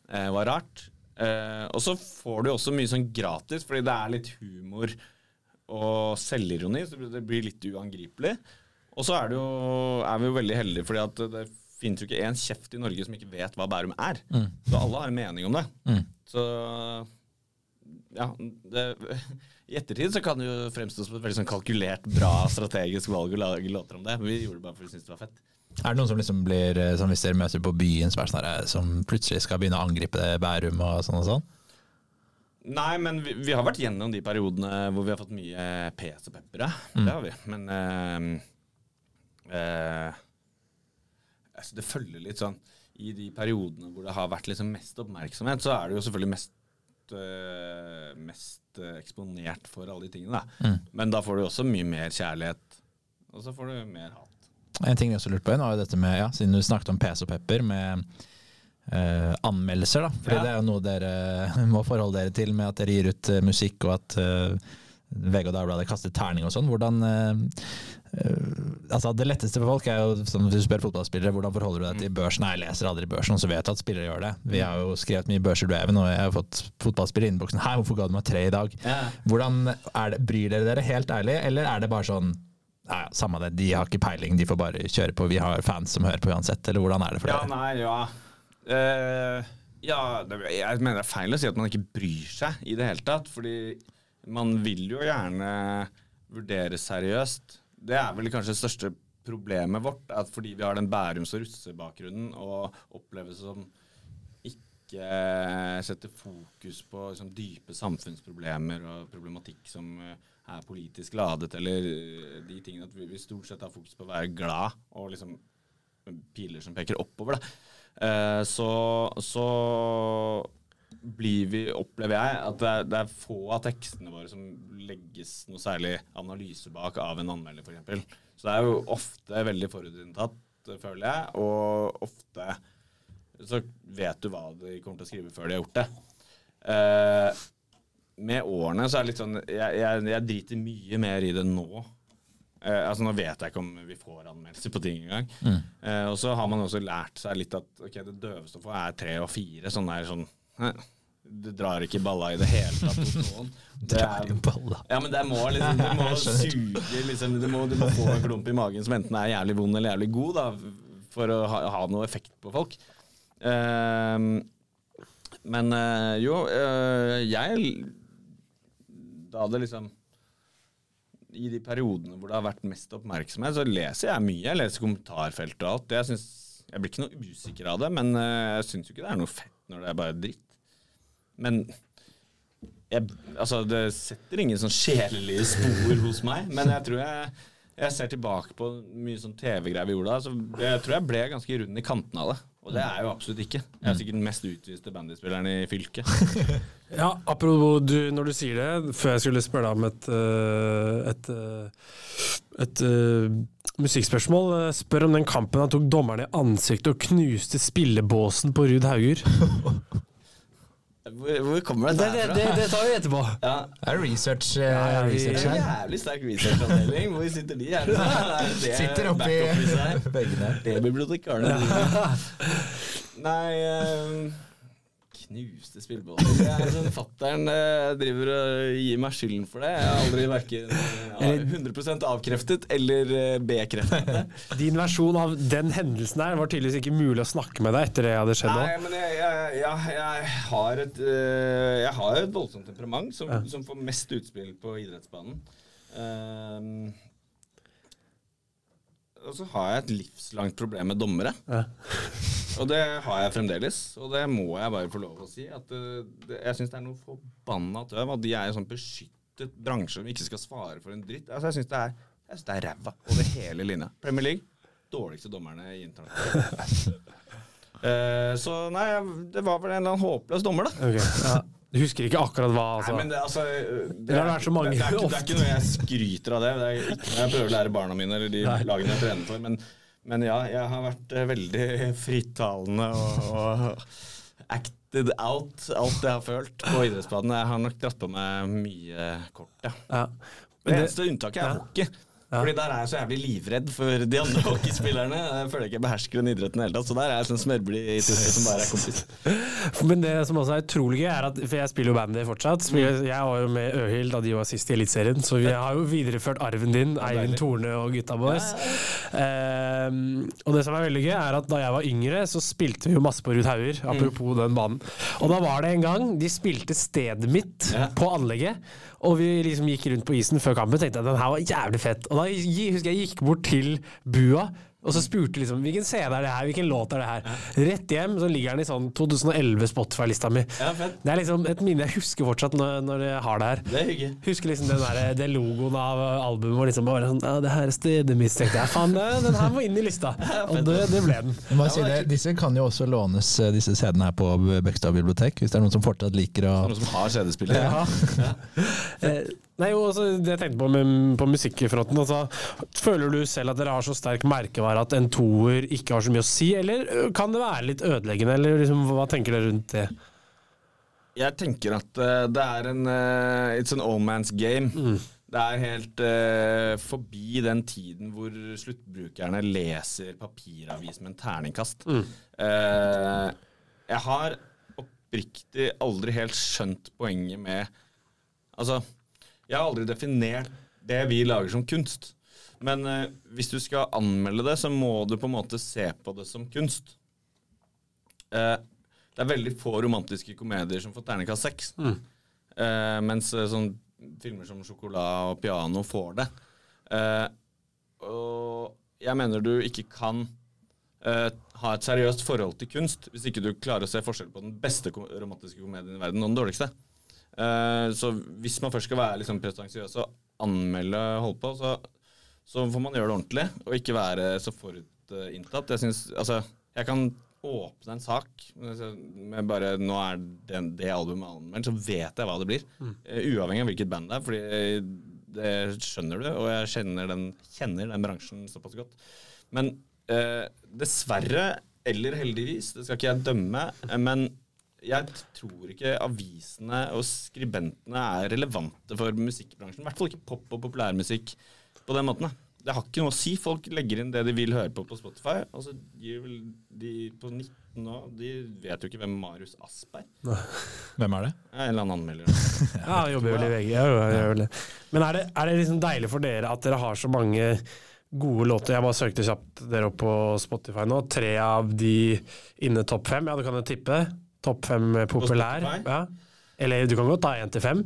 eh, var rart. Eh, og så får du også mye sånn gratis, fordi det er litt humor og selvironi, så det blir litt uangripelig. Og så er, jo, er vi jo veldig heldige, fordi at det finnes jo ikke én kjeft i Norge som ikke vet hva Bærum er. Så alle har en mening om det. Så ja, det, I ettertid så kan det jo fremstå som et veldig sånn kalkulert, bra strategisk valg å lage låter om det. Men vi gjorde det bare fordi vi syntes det var fett. Er det noen som liksom blir, eh, som hvis dere møter på byen, som, sånn som plutselig skal begynne å angripe Bærum og sånn og sånn? Nei, men vi, vi har vært gjennom de periodene hvor vi har fått mye pes og pepper. ja. Det har vi. Men eh, eh, altså det følger litt sånn I de periodene hvor det har vært liksom mest oppmerksomhet, så er det jo selvfølgelig mest eh, mest eh, eksponert for alle de tingene. Da. Mm. Men da får du også mye mer kjærlighet, og så får du mer hat. En ting jeg også lurte på, var jo dette med, ja, siden du snakket om PC og Pepper, med eh, anmeldelser. da. Fordi Ja. det er jo noe dere må forholde dere til med at dere gir ut eh, musikk, og at eh, VG og Dagbladet kaster terning og sånn. Hvordan eh, altså Det letteste for folk er jo, som du spør fotballspillere, hvordan forholder du deg til børsen? Jeg leser aldri børsen, og så vet du at spillere gjør det. Vi har jo skrevet mye børser du Even, og jeg har fått fotballspillere i innboksen. Hei, hvorfor ga du meg tre i dag? Hvordan er det, Bryr dere dere helt ærlig, eller er det bare sånn ja, ja, samme det, de har ikke peiling, de får bare kjøre på. Vi har fans som hører på uansett, eller hvordan er det for Ja, dere? nei, ja. Uh, ja, jeg mener det er feil å si at man ikke bryr seg i det hele tatt. Fordi man vil jo gjerne vurdere seriøst. Det er vel kanskje det største problemet vårt. At fordi vi har den Bærums- og russebakgrunnen og oppleves som ikke setter fokus på liksom, dype samfunnsproblemer og problematikk som eh, er politisk ladet, eller eh, de tingene at vi, vi stort sett har fokus på å være glad og liksom piler som peker oppover, da. Eh, så, så blir vi, opplever jeg, at det er, det er få av tekstene våre som legges noe særlig analyse bak av en anmelder, f.eks. Så det er jo ofte veldig forutinntatt, føler jeg, og ofte så vet du hva de kommer til å skrive før de har gjort det. Eh, med årene så er det litt sånn Jeg, jeg, jeg driter mye mer i det nå. Eh, altså Nå vet jeg ikke om vi får anmeldelser på ting engang. Eh, og så har man også lært seg litt at ok, det døveste å få er tre og fire. Sånn der sånn Det drar ikke balla i det hele tatt hos noen. Det er, balla. ja, men det må liksom Du må suge liksom, du, må, du må få en klump i magen som enten er jævlig vond eller jævlig god, da, for å ha, ha noe effekt på folk. Ehm, men uh, jo, uh, jeg Da det liksom I de periodene hvor det har vært mest oppmerksomhet, så leser jeg mye. Jeg leser kommentarfelt og alt. Jeg, synes, jeg blir ikke noe usikker av det, men eh, jeg syns jo ikke det er noe fett når det er bare dritt. Men jeg, altså, det setter ingen sånn sjelelige spor hos meg, men jeg tror jeg, jeg ser tilbake på mye sånn TV-greier vi gjorde da, så jeg tror jeg ble ganske rund i kantene av det. Og det er jeg jo absolutt ikke. Jeg er sikkert den mest utviste bandyspilleren i fylket. Ja, apropos du, når du sier det, før jeg skulle spørre deg om et, et, et, øh, et øh, musikkspørsmål. øh, Spør om den kampen han tok dommeren i ansiktet og knuste spillebåsen på Ruud Hauger. Hvor, hvor kommer det derfra? det, det, det tar vi etterpå. Ja, Det er research, eh, Ja, ja, vi- research er her. jævlig sterk researchavdeling. Hvor sitter de? her? det, er Sitter oppi veggene. Det bibliotekarene. Nei eh, Knuste er sånn Fattern eh, driver og gir meg skylden for det. Jeg har aldri verken eh, 100% avkreftet eller eh, bekreftet det. Din versjon av den hendelsen der var tydeligvis ikke mulig å snakke med deg etter det hadde skjedd Nei, men jeg, jeg, jeg, jeg, har et, eh, jeg har et voldsomt temperament som, som får mest utspill på idrettsbanen. Ehm, og så har jeg et livslangt problem med dommere. Ja. Og det har jeg fremdeles, og det må jeg bare få lov å si. At eh, det, jeg syns det er noe forbanna tøv at de er en sånn beskyttet bransje som ikke skal svare for en dritt. Altså, jeg syns det er jeg synes det er ræva over hele linja. Premier League, dårligste dommerne i internasjonalt. Eh, så nei, det var vel en eller annen håpløs dommer, da. Okay. ja. Du husker ikke akkurat hva, Nei, altså? men det, altså, det, har vært så det, det, er ikke, det er ikke noe jeg skryter av det. Det er ikke jeg prøver å lære barna mine eller de Nei. lagene jeg trener for. Men, men ja, jeg har vært eh, veldig frittalende og, og acted out alt jeg har følt på idrettsbanen. Jeg har nok dratt på meg mye kort, ja. Ja. Men det, eneste unntaket er Ja. Fordi der er jeg så jævlig livredd for de andre hockeyspillerne. Jeg føler ikke jeg behersker den idretten i hele tatt. Så der er jeg sånn smørblid i tusen som bare er kompis. men det som også er utrolig gøy, er at For jeg spiller jo bandy fortsatt. Spiller, jeg var jo med Øhild da de var sist i Eliteserien, så vi har jo videreført arven din, Eivind. Torne og gutta boys. Um, og det som er veldig gøy, er at da jeg var yngre, så spilte vi jo masse på Ruud Hauger, apropos den banen. Og da var det en gang de spilte stedet mitt Ja. på anlegget, og vi liksom gikk rundt på isen før kampen og tenkte at den her var jævlig fett. Og da husker jeg jeg gikk bort til bua Og så spurte liksom hvilken CD er det her, hvilken låt er det her. Rett hjem så ligger den i sånn 2011 Spotify-lista mi. Ja, fett. Det er liksom et minne jeg husker fortsatt når, når jeg har det her. Det er hyggelig. Husker liksom den, der, den logoen av albumet og liksom bare sånn Ja, det her er stedet mitt. tenkte jeg. Faen, den her må inn i lista. Og det, det ble den. Jeg må si det, disse kan jo også lånes, eh, disse CD-ene her på Bøkstad bibliotek, hvis det er noen som fortsatt liker å Noen som har CD-spiller. Eh, Nei, jo, altså, det jeg tenkte på med, på musikkfronten altså, Føler du selv at dere har så sterk merkevare at en toer ikke har så mye å si, eller kan det være litt ødeleggende, eller liksom, hva tenker dere rundt det? Jeg tenker at uh, det er en uh, It's an old man's game. Det er helt uh, forbi den tiden hvor sluttbrukerne leser papiravis med en terningkast. Eh, jeg har oppriktig aldri helt skjønt poenget med Altså, jeg har aldri definert det vi lager som kunst. Men eh, hvis du skal anmelde det, så må du på en måte se på det som kunst. Eh, det er veldig få romantiske komedier som får terningkast seks. Eh, mens eh, sånn filmer som 'Sjokolade' og 'Piano' får det. Eh, og jeg mener du ikke kan eh, ha et seriøst forhold til kunst hvis ikke du klarer å se forskjell på den beste romantiske komedien i verden og den dårligste. Eh, så hvis man først skal være liksom pretensiøs og anmelde holde på, så, så får man gjøre det ordentlig, og ikke være så forutinntatt. Jeg synes, altså, jeg kan åpne en sak med bare Nå er det, det albumet anmeldt, så vet jeg hva det blir. Mm. uavhengig av hvilket band det er, fordi det skjønner du, og jeg kjenner den, kjenner den bransjen såpass godt. Men eh, dessverre, eller heldigvis, det skal ikke jeg dømme, eh, men jeg tror ikke avisene og skribentene er relevante for musikkbransjen. I hvert fall ikke pop- og populærmusikk på den måten. Det har ikke noe å si. Folk legger inn det de vil høre på på Spotify. Og så gir vel de på 19 nå De vet jo ikke hvem Marius Asp er. Hvem er det? En eller annen anmelder. Ja, han jobber vel i VG. Ja, vel. Men er det, er det liksom deilig for dere at dere har så mange gode låter? Jeg bare søkte kjapt dere opp på Spotify nå. Tre av de inne topp fem. Ja, du kan jo tippe. Topp fem populær. Ja. Eller du kan godt ta én til fem.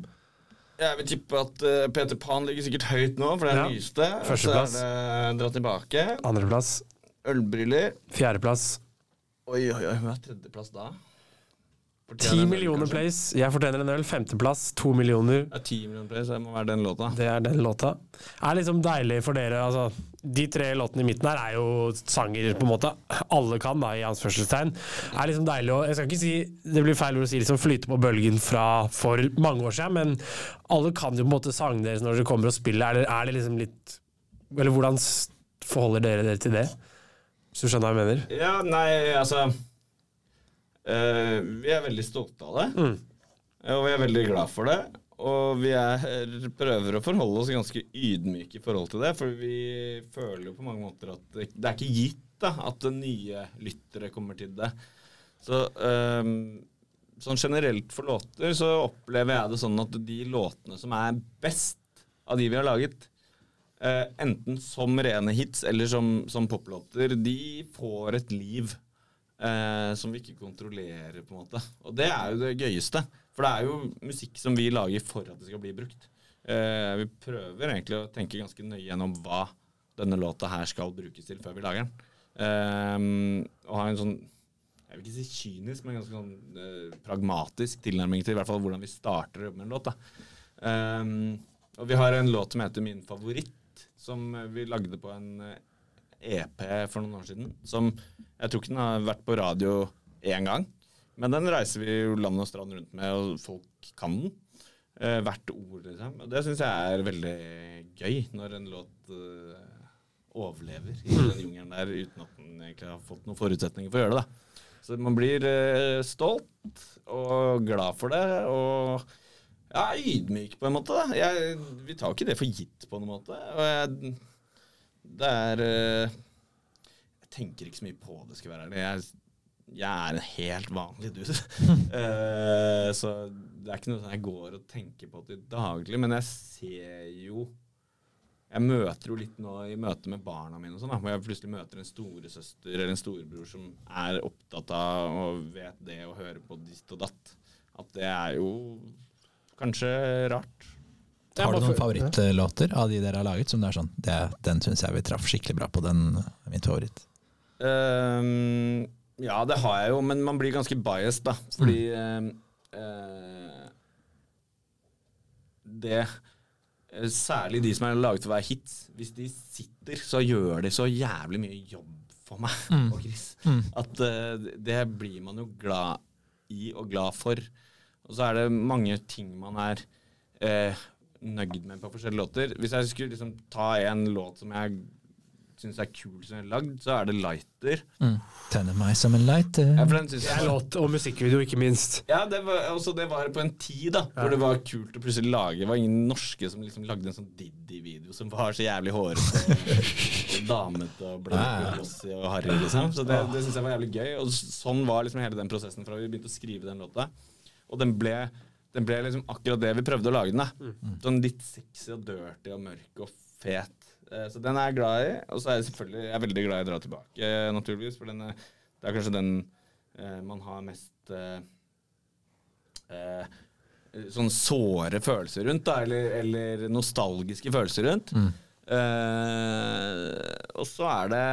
Jeg vil tippe at uh, Peter Pan ligger sikkert høyt nå, for det er Ja. nyeste. Så Førsteplass. er det Dra tilbake. Andreplass. Ølbriller. Fjerdeplass. Oi, oi, oi. Hva er tredjeplass da? Ti millioner kanskje? plays. Jeg fortjener en øl. Femteplass. To millioner. Det er ti millioner plays, det må være den låta. Det er den låta. Er liksom deilig for dere altså, De tre låtene i midten her er jo sanger på en måte alle kan, da, i anførselstegn. Er liksom deilig å Jeg skal ikke si Det blir feil ord å si liksom flyte på bølgen fra for mange år siden, men alle kan jo på en måte sangene deres når dere kommer og spiller. Eller er det liksom litt Eller hvordan forholder dere dere til det? Hvis du skjønner hva jeg mener? Ja, nei, altså eh, Vi er veldig stolte av det. Og vi er veldig glad for det. Og vi er, prøver å forholde oss ganske ydmyke i forhold til det, for vi føler jo på mange måter at det, det er ikke gitt da, at nye lyttere kommer til det. Så eh, sånn generelt for låter så opplever jeg det sånn at de låtene som er best av de vi har laget, uh, enten som rene hits eller som, som poplåter, de får et liv eh, som vi ikke kontrollerer, på en måte. Og det er jo det gøyeste. For det er jo musikk som vi lager for at det skal bli brukt. Eh, vi prøver egentlig å tenke ganske nøye gjennom hva denne låta her skal brukes til før vi lager den. Eh, og ha en sånn jeg vil ikke si kynisk, men ganske sånn eh, pragmatisk tilnærming til i hvert fall hvordan vi starter å jobbe med en låt. Ehm, og vi har en låt som heter Min favoritt, som vi lagde på en eh, EP for noen år siden. Som jeg tror ikke den har vært på radio én gang, men den reiser vi jo land og strand rundt med, og folk kan den. Eh, hvert ord, liksom. Og det syns jeg er veldig gøy, når en låt eh, overlever i den jungelen der uten at den egentlig har fått noen forutsetninger for å gjøre det. da. Så man blir eh, stolt og glad for det, og ja, ydmyk på en måte. da. Jeg, vi tar ikke det for gitt på en måte. Og jeg, det er eh, Jeg tenker ikke så mye på det, skal være ærlig. Jeg, jeg er en helt vanlig dude. uh, så det er ikke noe sånn jeg går og tenker på til daglig, men jeg ser jo jeg møter jo litt nå i møte med barna mine, og sånn, hvor jeg plutselig møter en storesøster eller en storebror som er opptatt av og vet det og hører på ditt og datt. At det er jo kanskje rart. Har du noen favorittlåter av de dere har laget? Som det er sånn, det, Den syns jeg vi traff skikkelig bra på. Den er min favoritt. Um, ja, det har jeg jo, men man blir ganske biased, da. Fordi mm. uh, Det Særlig de som er laget for å være hit. Hvis de sitter, så gjør de så jævlig mye jobb for meg og Chris. At uh, det blir man jo glad i og glad for. Og så er det mange ting man er eh, nøyd med på forskjellige låter. Hvis jeg skulle liksom ta en låt som jeg syns er kul som jeg har lagd, så er det 'Lighter'. Tenner meg som en light. Ja, for den synes jeg er var, låt og musikkvideo, ikke minst. ja, det var, også det var på en tid da hvor det var kult å plutselig lage Det var ingen norske som liksom lagde en sånn Diddy-video som var så jævlig hårete og damete og blåsig og harry, liksom. Så det, det syns jeg var jævlig gøy. Og sånn var liksom hele den prosessen fra vi begynte å skrive den låta. Og den ble, den ble liksom akkurat det vi prøvde å lage den. da Sånn litt sexy og dirty og mørk og fet. Eh, Så den er jeg glad i. Og så er jeg selvfølgelig jeg er veldig glad i å dra tilbake, eh, naturligvis. For den er, det er kanskje den eh, man har mest eh, eh, Sånn såre følelser rundt, da, eller, eller nostalgiske følelser rundt. Eh, og så er det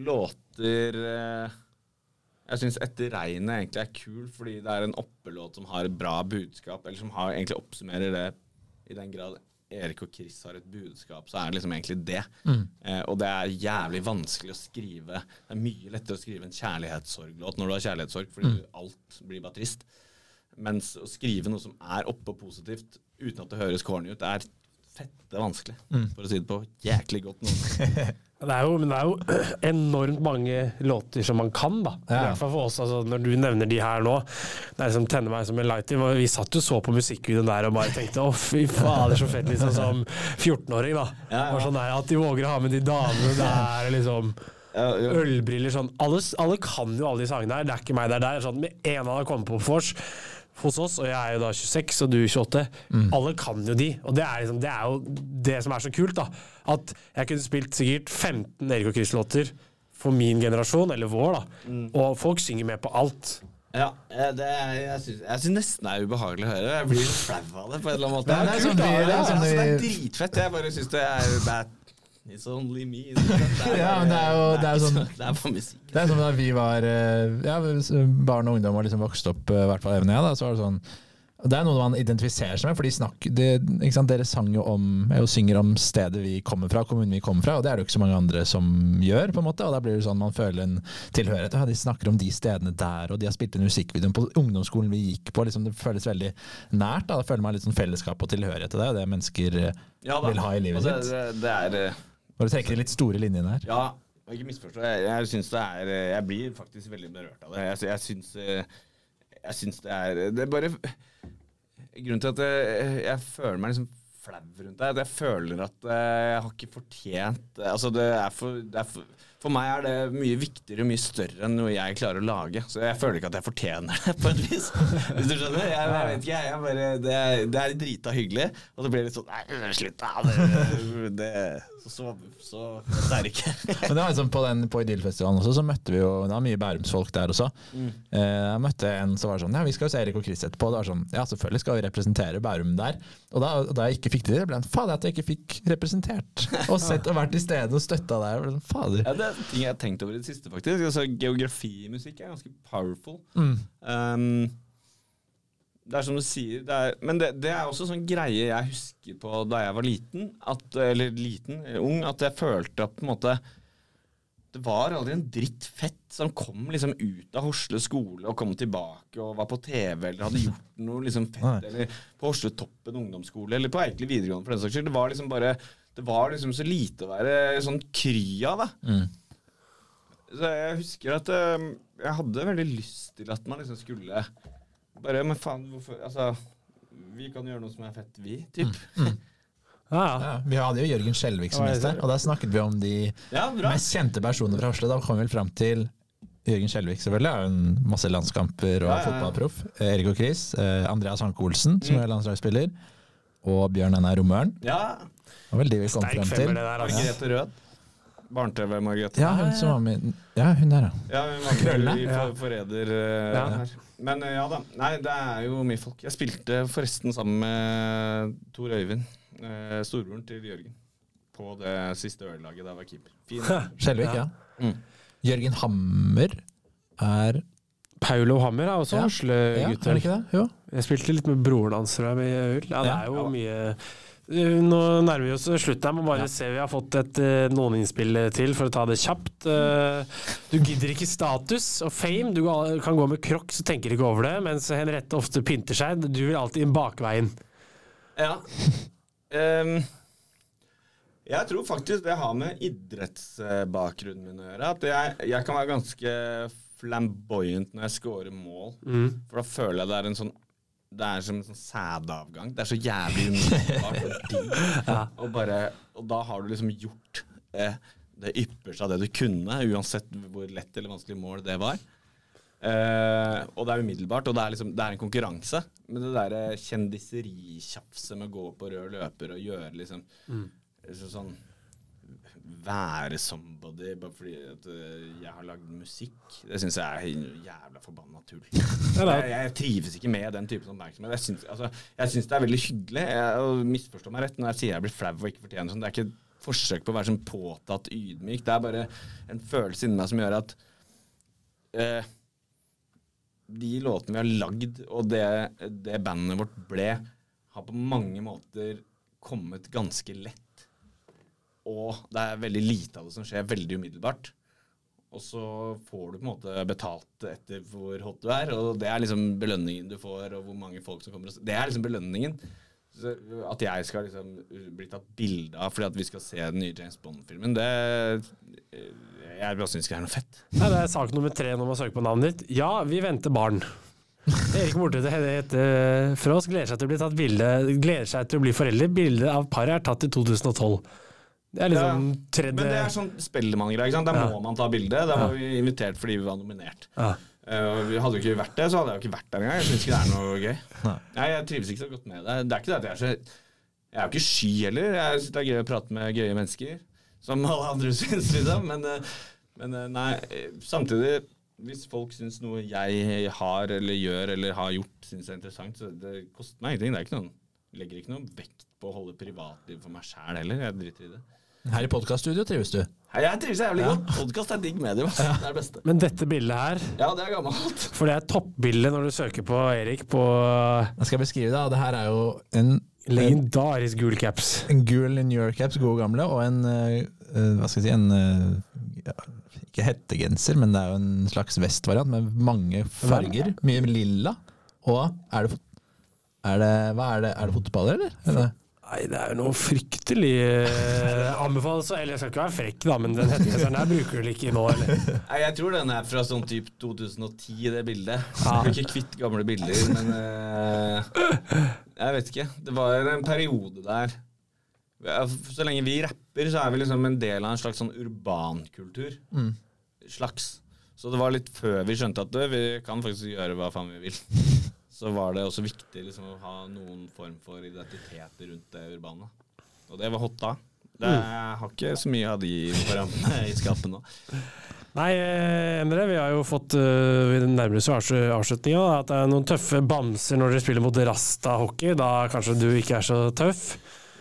låter eh, jeg syns 'Etter regnet' egentlig er kul, fordi det er en oppelåt som har et bra budskap, eller som har, egentlig oppsummerer det i den grad Erik og Chris har et budskap, så er det liksom egentlig det. Eh, og det er jævlig vanskelig å skrive Det er mye lettere å skrive en kjærlighetssorglåt når du har kjærlighetssorg, fordi alt blir bare trist. Mens å skrive noe som er oppe og positivt, uten at det høres corny ut, er fette vanskelig. For å si det på jæklig godt nå. Det er jo, men det er jo enormt mange låter som man kan, da. I hvert fall for oss. Altså, når du nevner de her nå, det er liksom 'Tenner meg som en lighter'. Vi satt jo så på musikkvideoen der og bare tenkte 'å, fy fader, så fett', liksom som 14-åring, da. Ja, ja. Sånn der, At de våger å ha med de damene der, liksom. Ja, ja. Ølbriller sånn. Alle, alle kan jo alle de sangene her. Det er ikke meg, det er der. Sånn, med en av dem kommer på vors hos oss, og jeg er jo da 26 og du er 28. Alle kan jo de. Og det er, liksom, det er jo det som er så kult, da. At jeg kunne spilt sikkert 15 Erik og Chris-låter for min generasjon, eller vår, da. Og folk synger med på alt. Ja, det er, jeg syns nesten det er ubehagelig å høre. Jeg blir flau av det på en eller annen måte. Det er kult, sånn da. vi- det er sånn altså, det er dritfett. Jeg bare syns det er er- It's only me. Det er, Ja, men det er jo- det er sånn- Det er bare musikk. Det er som da vi var eh, ja, barn og ungdom og liksom vokste opp, eh, i hvert fall Even og jeg, da, så var det sånn Det er noe man identifiserer seg med, for de snakker, de, ikke sant, dere sang jo om, jo synger om stedet vi kommer fra, kommunen vi kommer fra, og det er det jo ikke så mange andre som gjør, på en måte. Og da blir det sånn man føler en tilhørighet. Ja, de snakker om de stedene der, og de har spilt inn musikkvideoen på ungdomsskolen vi gikk på. Liksom, det føles veldig nært. Da, da føler man litt sånn fellesskap og tilhørighet til det, og det mennesker eh, Ja da. vil ha i livet Og det, sitt. det, det er eh, Når du trekker de litt store linjene her. Ja, ikke misforstå. Jeg, jeg syns det er eh, Jeg blir faktisk veldig berørt av det. Jeg, jeg syns eh, Jeg syns det er Det er bare Grunnen til at jeg, jeg føler meg liksom flau rundt det, at jeg føler at eh, jeg har ikke fortjent Altså, det er for, det er for For meg er det mye viktigere og mye større enn noe jeg klarer å lage. Så jeg føler ikke at jeg fortjener det, på et vis. Hvis du skjønner? Jeg, jeg vet ikke, jeg bare Det er, det er drita hyggelig, og så blir det litt sånn Nei, slutt, da. Det, det, så, så, det er det ikke. Men det var liksom på, den, på Idyllfestivalen også, så møtte vi jo Det var mye Bærumsfolk der også. Mm. Eh, jeg møtte en som var sånn Ja, vi skal jo se Erik og Chris etterpå. Det var sånn Ja, selvfølgelig skal vi representere Bærum der. Og da, da jeg ikke fikk det til, ble det fader at jeg ikke fikk representert. Og sett og vært i stedet og støtta der. Ble sånn, Fader. Ja, det er ting jeg har tenkt over i det siste, faktisk. Altså, geografi i musikk er ganske powerful. Mm. Um, det er som du sier, det er, men det, det er også sånn greie jeg husker på da jeg var liten, at, eller liten, ung, at jeg følte at på en måte det var aldri en dritt fett som kom liksom ut av Horsle skole og kom tilbake og var på TV eller hadde gjort noe liksom fett. Eller på Horsle Toppen ungdomsskole eller på Eikeli videregående for den saks skyld. Det var liksom bare Det var liksom så lite å være sånn kry av, da. Mm. Så jeg husker at jeg hadde veldig lyst til at man liksom skulle Bare, men faen, hvorfor Altså, vi kan gjøre noe som er fett, vi, typ. Ja, ja. Ja, vi hadde jo Jørgen Skjelvik som gjest her, og da snakket vi om de Ja, mest kjente personene fra Hasle. Da kom vi vel fram til Jørgen Skjelvik, selvfølgelig. Er jo en masse landskamper og Ja, ja, ja. fotballproff. Eh, Erik og Chris. Eh, Andreas Hanke Olsen, Mm. som er landslagsspiller. Og Bjørn Einar Romøren. Ja. Det var vel de vi kom Sterk frem femmer, til. det der. Altså. Grete Rød. Barne-TV, Margrethe. Ja, hun som var med Ja, hun der, ja. Ja, hun var Krøllene. med i for, Forræder uh, Ja. her. Men eh, ja da. Nei, det er jo mye folk. Jeg spilte forresten sammen med Tor Øyvind, uh, storebroren til Jørgen, på det siste ørlaget da jeg var keeper. Fin. Skjelvik, ja. Mm. Jørgen Hammer er Paulo Hammer er også Ja. Ja, Oslo-gutt. er det ikke det? Jo. Jeg spilte litt med broren hans da jeg, med øl. Ja, det Ja. er jo mye Nå nærmer vi oss slutten. Jeg må bare Ja. se Vi har fått et uh, noen innspill til, for å ta det kjapt. Du gidder ikke status og fame. Du kan gå med crocs og tenker ikke over det, mens Henriette ofte pynter seg. Du vil alltid inn bakveien. Ja. Um, jeg tror faktisk det har med idrettsbakgrunnen min å gjøre. At jeg, jeg kan være ganske flamboyant når jeg scorer mål. For da føler jeg det er en sånn det er som en sånn sædavgang. Det er så jævlig umiddelbart ja. Og, bare- og da har du liksom gjort eh, det ypperste av det du kunne, uansett hvor lett eller vanskelig mål det var. Eh, og det er umiddelbart, og det er, liksom, det er en konkurranse. Men det derre kjendiseritjafset med å gå på rød løper og gjøre liksom så sånn Være somebody bare fordi at eh, jeg har lagd musikk, det syns jeg er jævla forbanna tull. Jeg, jeg trives ikke med den typen oppmerksomhet. Jeg syns, altså, det er veldig hyggelig. Jeg, misforstår meg rett når jeg sier jeg blir flau og ikke fortjener sånn. Det er ikke et forsøk på å være sånn påtatt ydmyk. Det er bare en følelse inni meg som gjør at eh, de låtene vi har lagd, og det, det bandet vårt ble, har på mange måter kommet ganske lett. Og det er veldig lite av det som skjer veldig umiddelbart. Og så får du på en måte betalt etter hvor hot du er, og det er liksom belønningen du får, og hvor mange folk som kommer og Det er liksom belønningen. Så at jeg skal liksom bli tatt bilde av fordi at vi skal se den nye James Bond-filmen, det Jeg bare syns ikke det er noe fett. Nei, det er sak nummer tre når man søker på navnet ditt. Ja, vi venter barn. Erik Mortvedt heter Frås. oss. Gleder seg til å bli tatt bilde Gleder seg til å bli forelder. Bildet av paret er tatt i 2012. Det er liksom Ja, tredje Men det er sånn sant? Der Ja. må man ta bilde. Der var vi invitert fordi vi var nominert. ja. Uh, vi hadde jo ikke vært det, så hadde jeg jo ikke vært der engang. Jeg syns ikke det er noe gøy. Nei. Nei, Jeg trives ikke så godt med det. Det er ikke det at jeg er så Jeg er jo ikke sky heller. Jeg syns det er gøy å prate med gøye mennesker. Som alle andre syns, liksom. Men, eh, men eh, nei, samtidig hvis folk syns noe jeg har eller gjør eller har gjort, syns er interessant, så det koster meg ingenting. Det er ikke noen, jeg legger ikke noe vekt på å holde privatliv for meg sjæl heller. Jeg driter i det. Her i podkaststudio trives du. Hei, Jeg trives jævlig godt. Podkast er digg medium. Det er det beste. Men dette bildet her, Ja, det er gammelt. for det er toppbildet når du søker på Erik på Jeg skal beskrive det. Det her er jo en, en, legendarisk gul caps. en gul New York caps, gode gamle, og en eh, eh, Hva skal jeg si En eh, ja, Ikke hettegenser, men det er jo en slags vestvariant med mange farger. Mye lilla. Og er det, er det Hva er det? Er det fotballer, eller? Nei, det er jo noe fryktelig eh, anbefales Eller jeg skal ikke være frekk, da, men den hettegenseren der bruker du ikke nå, eller? Nei, Jeg tror den er fra sånn type 2010, det bildet. Jeg blir ikke kvitt gamle bilder, men eh, Jeg vet ikke. Det var en periode der Så lenge vi rapper, så er vi liksom en del av en slags sånn urbankultur. Slags. Så det var litt før vi skjønte at det, vi kan faktisk gjøre hva faen vi vil. Så var det også viktig liksom å ha noen form for identitet rundt det urbane. Og det var hot da. Det, jeg har ikke så mye av de programmene i skapet nå. Nei, eh, Endre, vi har jo fått uh, Vi nærmer oss avslutninga. At det er noen tøffe bamser når dere spiller mot Rasta-hockey. Da kanskje du ikke er så tøff.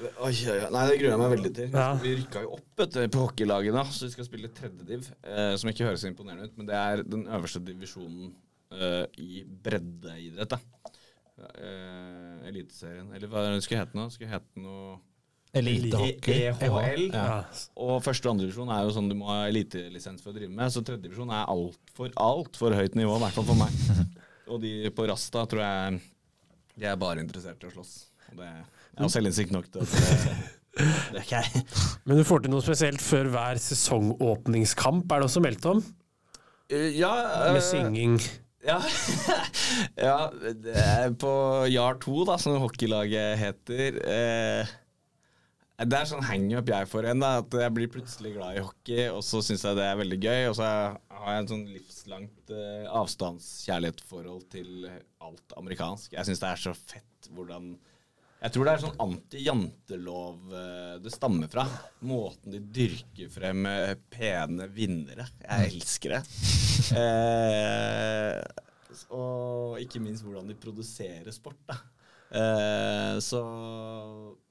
Oi, oi, oi. Nei, det gruer jeg meg veldig til. Ja. Vi rykka jo opp etter på hockeylaget da, så vi skal spille tredjediv. Eh, som ikke høres imponerende ut, men det er den øverste divisjonen eh, i breddeidrett. Eh, Eliteserien. Eller hva skulle hete nå? Skulle hete noe Elitehockey. E- EHL. Ja. Og første og andre divisjon er jo sånn du må ha elitelisens for å drive med. Så tredje divisjon er altfor alt for høyt nivå, i hvert fall for meg. Og de på Rasta tror jeg de er bare interessert i å slåss. Og det, jeg har selvinnsikt nok til det, det er ikke jeg. Men du får til noe spesielt før hver sesongåpningskamp, er det også meldt om? Ja, Med synging. Ja. ja, på Jar 2, da, som hockeylaget heter. Eh, det er sånn hangup jeg får en, da. At jeg blir plutselig glad i hockey, og så syns jeg det er veldig gøy. Og så har jeg en sånn livslangt eh, avstandskjærlighetsforhold til alt amerikansk. Jeg syns det er så fett hvordan Jeg tror det er sånn anti-jantelov eh, det stammer fra. Måten de dyrker frem eh, pene vinnere. Jeg elsker det. Eh, og ikke minst hvordan de produserer sport. Da. Eh, så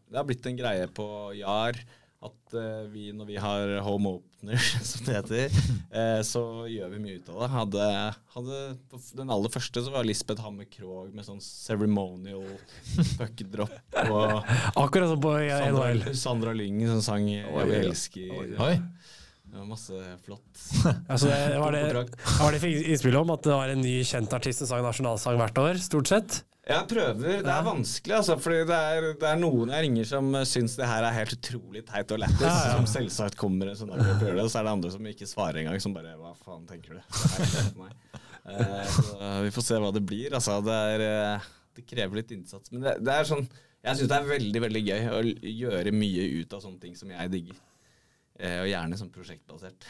det har blitt en greie på Jar at eh, vi, når vi har home openers, som det heter, eh, så gjør vi mye ut av det. Hadde, hadde, på den aller første så var Lisbeth Hammer Krogh med sånn ceremonial puckdrop. Akkurat som på NHL. Sandra, Sandra Lyng som sang 'Jeg elsker'. Oi. Det var masse flott. Altså, det var det, var det jeg fikk innspill om at det var en ny kjent artist som sang nasjonalsang hvert år, stort sett? Jeg prøver. Det er vanskelig, altså. For det det er noen jeg ringer som uh, syns det her er helt utrolig teit og lættis. Ja, ja. Som selvsagt kommer en sånn dag og prøver det. Og så er det andre som ikke svarer engang. Som bare Hva faen tenker du? Er for meg. Eh, så vi får se hva det blir. Altså, det, er, eh, det krever litt innsats. Men det, det er sånn Jeg syns det er veldig, veldig gøy å gjøre mye ut av sånne ting som jeg digger. Eh, og gjerne sånn prosjektbasert.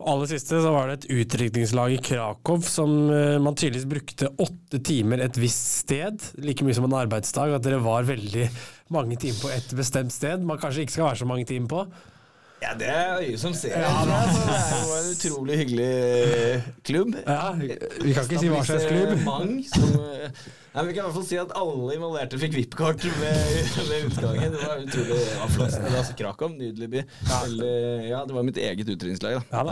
Og aller siste så var det et utdrikningslag i Krakow som eh, man tydeligvis brukte åtte timer et visst sted, like mye som en arbeidsdag, at dere var veldig mange timer på et bestemt sted man kanskje ikke skal være så mange timer på. Ja, det er øyet som ser. Ja, det er jo en utrolig hyggelig klubb. Ja, vi kan ikke si hva slags klubb. Mange som, eh, Nei, vi kan i hvert fall si at alle involverte fikk VIP-kort ved, ved utgangen. Det var utrolig det flott. Altså Krakow, nydelig by. Veldig, ja, det var mitt eget utdrikningslag. Ja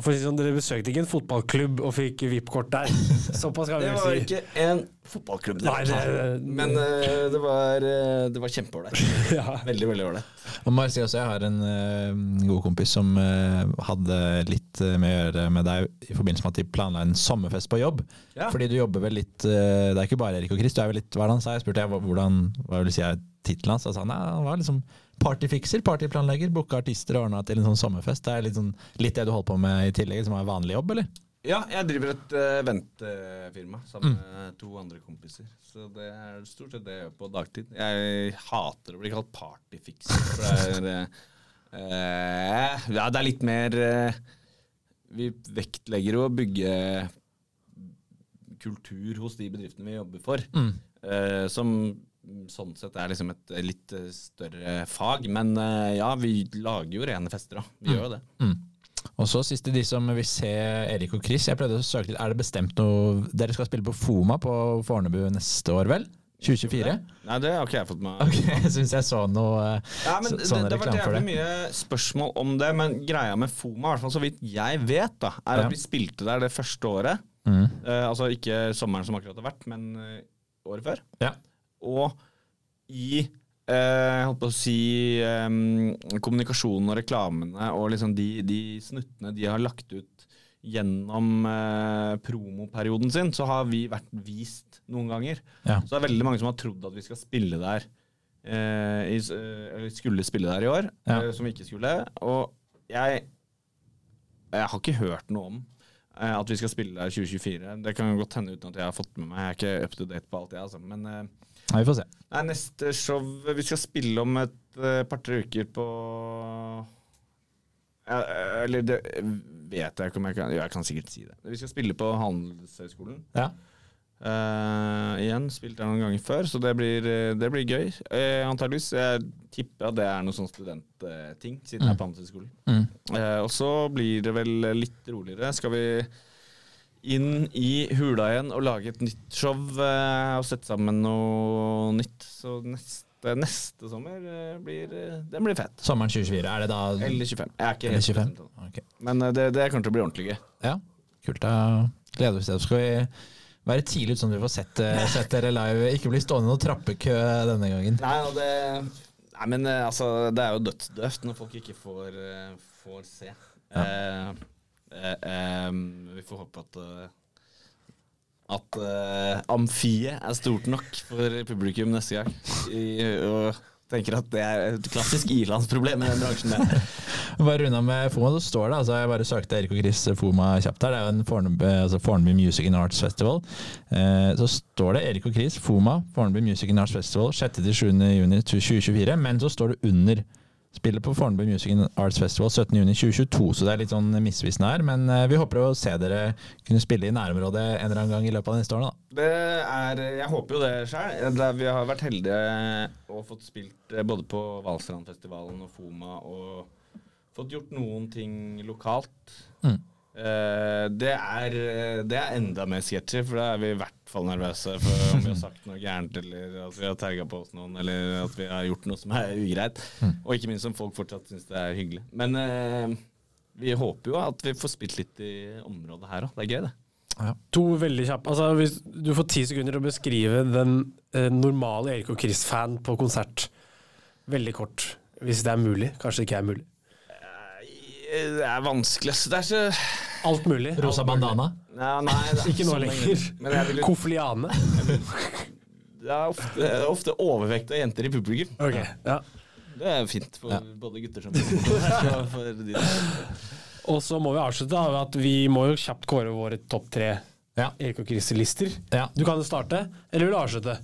For å si sånn, Dere besøkte ikke en fotballklubb og fikk VIP-kort der. Såpass kan vi Det var ikke en fotballklubb, det. Nei, det- men uh, det var, uh, det var kjempeålreit. Ja. Veldig, veldig ålreit. Og må jeg si også, jeg har en uh, god kompis som hadde litt med å gjøre med deg i forbindelse med at de planla en sommerfest på jobb. Ja. Fordi du jobber vel litt Det er ikke bare Erik og Chris, du er vel litt Hva er det han sa? Jeg spurte jeg, hvordan, hva vil du si er tittelen hans? Han sa han han var liksom partyfikser, partyplanlegger, booka artister og ordna til en sånn sommerfest. Det er litt, sånn, litt det du holder på med i tillegg, som er vanlig jobb, eller? Ja, jeg driver et uh, ventefirma sammen med to andre kompiser. Så det er stort sett det jeg gjør på dagtid. Jeg hater å bli kalt partyfikser, for det er eh, Ja, det er litt mer uh, Vi vektlegger å bygge kultur hos de bedriftene vi jobber for. eh, som sånn sett er liksom et litt eh, større fag. Men eh, ja, vi lager jo rene fester, da. Vi gjør jo det. Og så siste, de som vil se Erik og Chris. Jeg prøvde å søke litt, Er det bestemt noe Dere skal spille på Foma på Fornebu neste år, vel? 2024? Nei, det har ikke jeg fått med Ok, jeg syns jeg så noe eh, Ja, men så- sånn det har vært jævlig mye spørsmål om det, men greia med Foma, i hvert fall så vidt jeg vet, da, er Ja. at vi spilte der det første året. Mm. Eh, altså ikke sommeren som akkurat har vært, men eh, året før. Ja. Og i eh, holdt på å si eh, kommunikasjonen og reklamene og liksom de, de snuttene de har lagt ut gjennom eh, promoperioden sin, så har vi vært vist noen ganger. Ja. Så det er veldig mange som har trodd at vi skal spille der eh, i, skulle spille der i år, Ja. som vi ikke skulle. Og jeg, jeg har ikke hørt noe om at vi skal spille der 2024. Det kan godt hende uten at jeg har fått med meg. Jeg er ikke up to date på alt, jeg, altså. Men eh, Nei, vi får se. nei, neste show Vi skal spille om et eh, par-tre uker på eh, Eller det vet jeg ikke om jeg kan Jo, jeg kan sikkert si det. Vi skal spille på Handelshøyskolen. Ja. Eh, igjen, spilt der noen ganger før, så det blir, eh, det blir gøy. Uh, antageligvis. Jeg tipper at det er noe sånn studentting, siden jeg er på Handelshøyskolen. Mm. Og så blir det vel litt roligere. Skal vi inn i hula igjen og lage et nytt show og sette sammen noe nytt. Så neste, neste sommer blir Den blir fett. Sommeren 2024, er det da Eller 25. Jeg er ikke helt 25? bestemt ennå. Men det, det kommer til å bli ordentlig gøy. Ja, kult. Da gleder vi oss til det. Skal vi være tidlig ute sånn at vi får sett, eh, sett dere live. Ikke bli stående i noen trappekø denne gangen. Nei, og det Nei, men eh, altså, det er jo dødsdøvt når folk ikke får, eh, får se. Eh, eh, em, vi får håpe at eh, at eh, amfiet er stort nok for publikum neste gang. I, og tenker at det er et klassisk ilandsproblem i den bransjen. Bare runda med Foma, så står det altså Jeg bare søkte Erik og Chris Foma kjapt her. Det er jo en Fornby altså Fornebu Music and Arts Festival. Eh, så står det Erik og Chris Foma, Fornby Music and Arts Festival 6.-7. juni 2024. Men så står det under Spiller på Fornebu Music and Arts Festival 17.6.2022, så det er litt sånn misvisende her. Men eh, vi håper å se dere kunne spille i nærområdet en eller annen gang i løpet av neste årene. da. Det er, jeg håper jo det sjøl. Vi har vært heldige og fått spilt eh, både på Valstrandfestivalen og Foma og fått gjort noen ting lokalt. Mm. Eh, det, er, det er enda mer sketchy, for da er vi i hvert fall nervøse for om vi har sagt noe gærent, eller at vi har terga på oss noen, eller at vi har gjort noe som er ugreit. Og ikke minst om folk fortsatt syns det er hyggelig. Men eh, vi håper jo at vi får spilt litt i området her òg. Det er gøy, det. To veldig kjappe. Altså, hvis du får ti sekunder å beskrive den eh, normale Erik og Chris-fan på konsert. Veldig kort, hvis det er mulig. Kanskje det ikke er mulig. Det er vanskelig. Det er så Alt mulig. Rosa bandana. Nei, nei, det er Ikke nå sånn lenger. Kofliane. det er ofte, ofte overvekt av jenter i publikum. Okay, ja. Det er fint for både gutter som Og så må vi avslutte av med at vi må jo kjapt kåre våre topp tre Ja. Erik og Chris-lister. Ja. Du kan jo starte, eller vil du avslutte?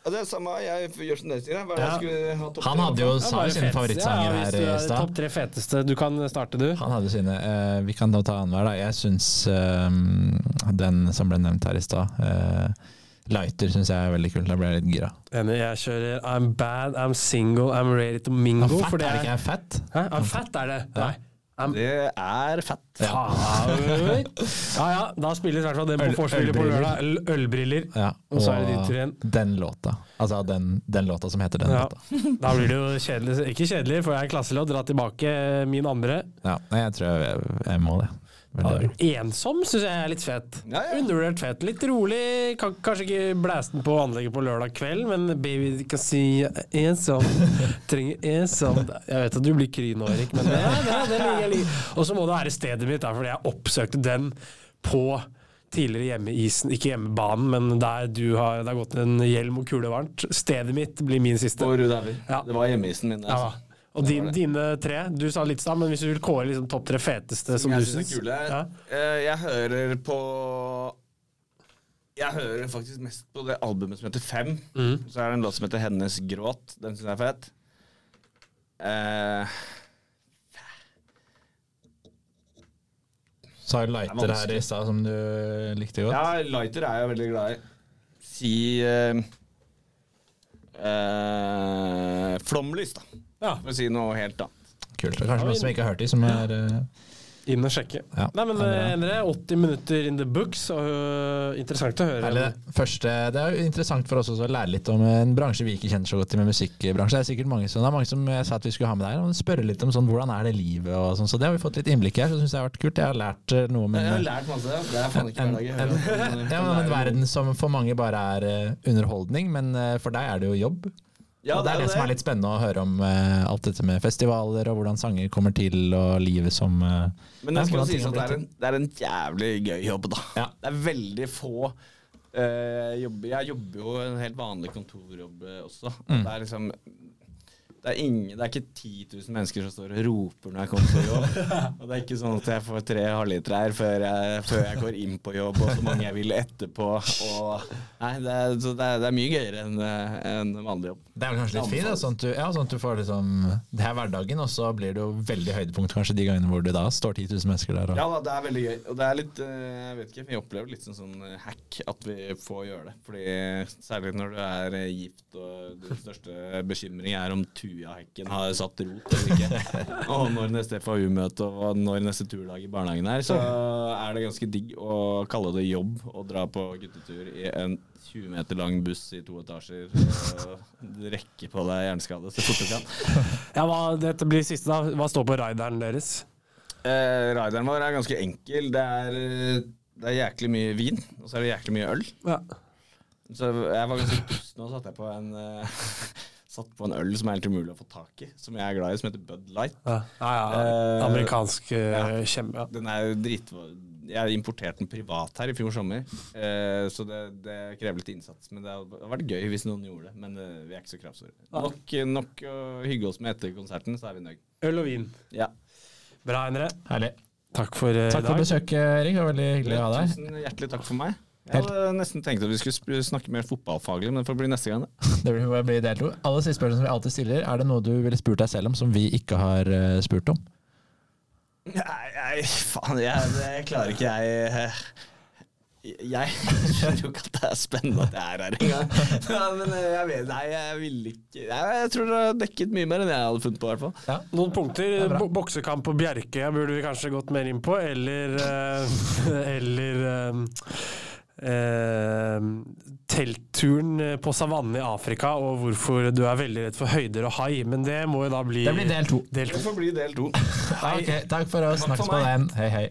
Ja, det er samme, jeg gjør som dere sier. Er det Ja. jeg skulle ha topp Han hadde jo sa jo sine favorittsanger ja, her i stad. Topp tre feteste. Du kan starte, du. Han hadde sine. Uh, vi kan da ta annenhver, da. Jeg syns uh, den som ble nevnt her i stad, uh, Lighter, syns jeg er veldig kult. Da ble jeg litt gira. Enig, jeg kjører I'm bad, I'm single, I'm ready to mingle. Fett, for det er det er ikke fett? Hæ? I'm fat er det. Nei. Det er fett. Ja, Ja ja, da spilles i hvert fall den på vorspielet på lørdag. Ølbriller. Ja, Og så er det ditt igjen. den låta. Altså den, den låta som heter den Ja. låta. Da blir det jo kjedelig. Ikke kjedelig, for jeg er klasselåt. Dra tilbake min andre. Ja, jeg tror jeg, jeg må det. Ensom syns jeg er litt fet. Ja, ja. Undervurdert fet. Litt rolig. Kan, kanskje ikke blæse den på anlegget på lørdag kveld, men baby du kan si ensom. Trenger ensom. Jeg vet at du blir kry nå, Erik, men det, det, det ligger jeg. Og så må det være stedet mitt, fordi jeg oppsøkte den på tidligere hjemmeisen, ikke hjemmebanen, men der du har, det har gått en hjelm og kule varmt. Stedet mitt blir min siste. Ja. Det var hjemmeisen min. Ja. Og din, dine tre, du sa litt stad, men hvis du vil kåre liksom topp tre feteste som jeg du synes syns er kule. ja. Eh, Jeg hører på Jeg hører faktisk mest på det albumet som heter Fem. Mm. Så er det en låt som heter Hennes gråt. Den syns jeg er fet. Så Sa Lighter her i stad, som du likte godt. ja, Lighter er jeg veldig glad i. Si uh, uh, Flomlys, da. Ja. For å si noe helt annet. Kult. Det er kanskje noen som ikke har hørt de, som er uh... Inn og sjekke. Ja, Nei, men eh, Endre, 80 minutter in the books, og øh, interessant å høre. Herlig, det. Første, det er jo interessant for oss også å lære litt om en bransje vi ikke kjenner så godt til med musikkbransje. Det er sikkert mange som, det er mange som jeg sa at vi skulle ha med deg, og spørre litt om sånn, hvordan er det livet og sånn. Så det har vi fått litt innblikk i her, så syns jeg har vært kult. Jeg har lært eh, noe, men Jeg har lært masse. Det er faen ikke en, hver dag jeg hører om, ja, men en verden som for mange bare er eh, underholdning, men eh, for deg er det jo jobb. Ja, det, det er det, som er litt spennende å høre om uh, alt dette med festivaler og hvordan sanger kommer til, og livet som uh, Men det skal sies at det er, en, det er en jævlig gøy jobb, da. Ja. Det er veldig få uh, jobber. Jeg jobber jo en helt vanlig kontorjobb også. Mm. Det er liksom det er, ingen, det er ikke 10 000 mennesker som står og roper når jeg kommer på jobb. og det er ikke sånn at jeg får tre halvlitere her før jeg, før jeg går inn på jobb, og så mange jeg vil etterpå. Og, nei, det er, så det, er, det er mye gøyere enn en vanlig jobb. Det er vel kanskje litt fint, da, sånn at, du, ja, sånn at du får liksom Det er hverdagen, og så blir det jo veldig høydepunkt kanskje de gangene hvor det da står 10 000 mennesker der. Og, Ja det er veldig gøy. Og det er litt eh, Jeg vet ikke, vi opplever litt sånn, sånn eh, hack at vi får gjøre det. Fordi Særlig når du er eh, gift og din største bekymring er om Tujahekken har satt rot eller ikke. og når neste FAU-møte og når neste turdag i barnehagen er, så er det ganske digg å kalle det jobb å dra på guttetur i en 20 meter lang buss i to etasjer og rekke på deg hjerneskade så fort du kan. Ja, hva, dette blir siste, da. Hva står på rideren deres? Eh, Rideren vår er ganske enkel. Det er, eh, det er jæklig mye vin, og så er det jæklig mye øl. Ja. Så jeg var ganske dust nå, satte jeg på en uh, Satt på en øl som er helt umulig å få tak i, som jeg er glad i, som heter Bud Light. Ja, ja, ja. Eh, Amerikansk uh, ja. kjempe... Ja. Den er jo drit... Jeg importerte den privat her i fjor sommer, eh, så det, det krever litt innsats. Men det hadde vært gøy hvis noen gjorde det. Men eh, vi er ikke så kravstore. Nok, nok å hygge oss med etter konserten, så er vi nøyd. Øl og vin. Ja. Bra, Endre. Herlig. Takk for uh, Takk for besøket, Erik. Det var veldig hyggelig å ha deg. Tusen hjertelig takk for meg. Jeg hadde nesten tenkt at vi skulle snakke mer fotballfaglig, men det får bli neste gang. det. Blir bli del to. Alle siste spørsmål som vi alltid stiller, er det noe du ville spurt deg selv om som vi ikke har eh, spurt om? Nei, nei, faen, jeg, jeg klarer ikke jeg eh, Jeg skjønner jo ikke at det er spennende at jeg er her engang. Ja, men eh, jeg vet Nei, jeg vil ikke Jeg, jeg tror dere har dekket mye mer enn jeg hadde funnet på, i hvert fall. Noen punkter. er Boksekamp på Bjerke burde vi kanskje gått mer inn på, eller eh, Eller eh, teltturen på savannen i Afrika, og hvorfor du er veldig redd for høyder og hai. Men det må jo da bli Det blir del to. Del to. Det får bli del to. Hei. okay, takk for oss. Snakkes på den. Hei, hei.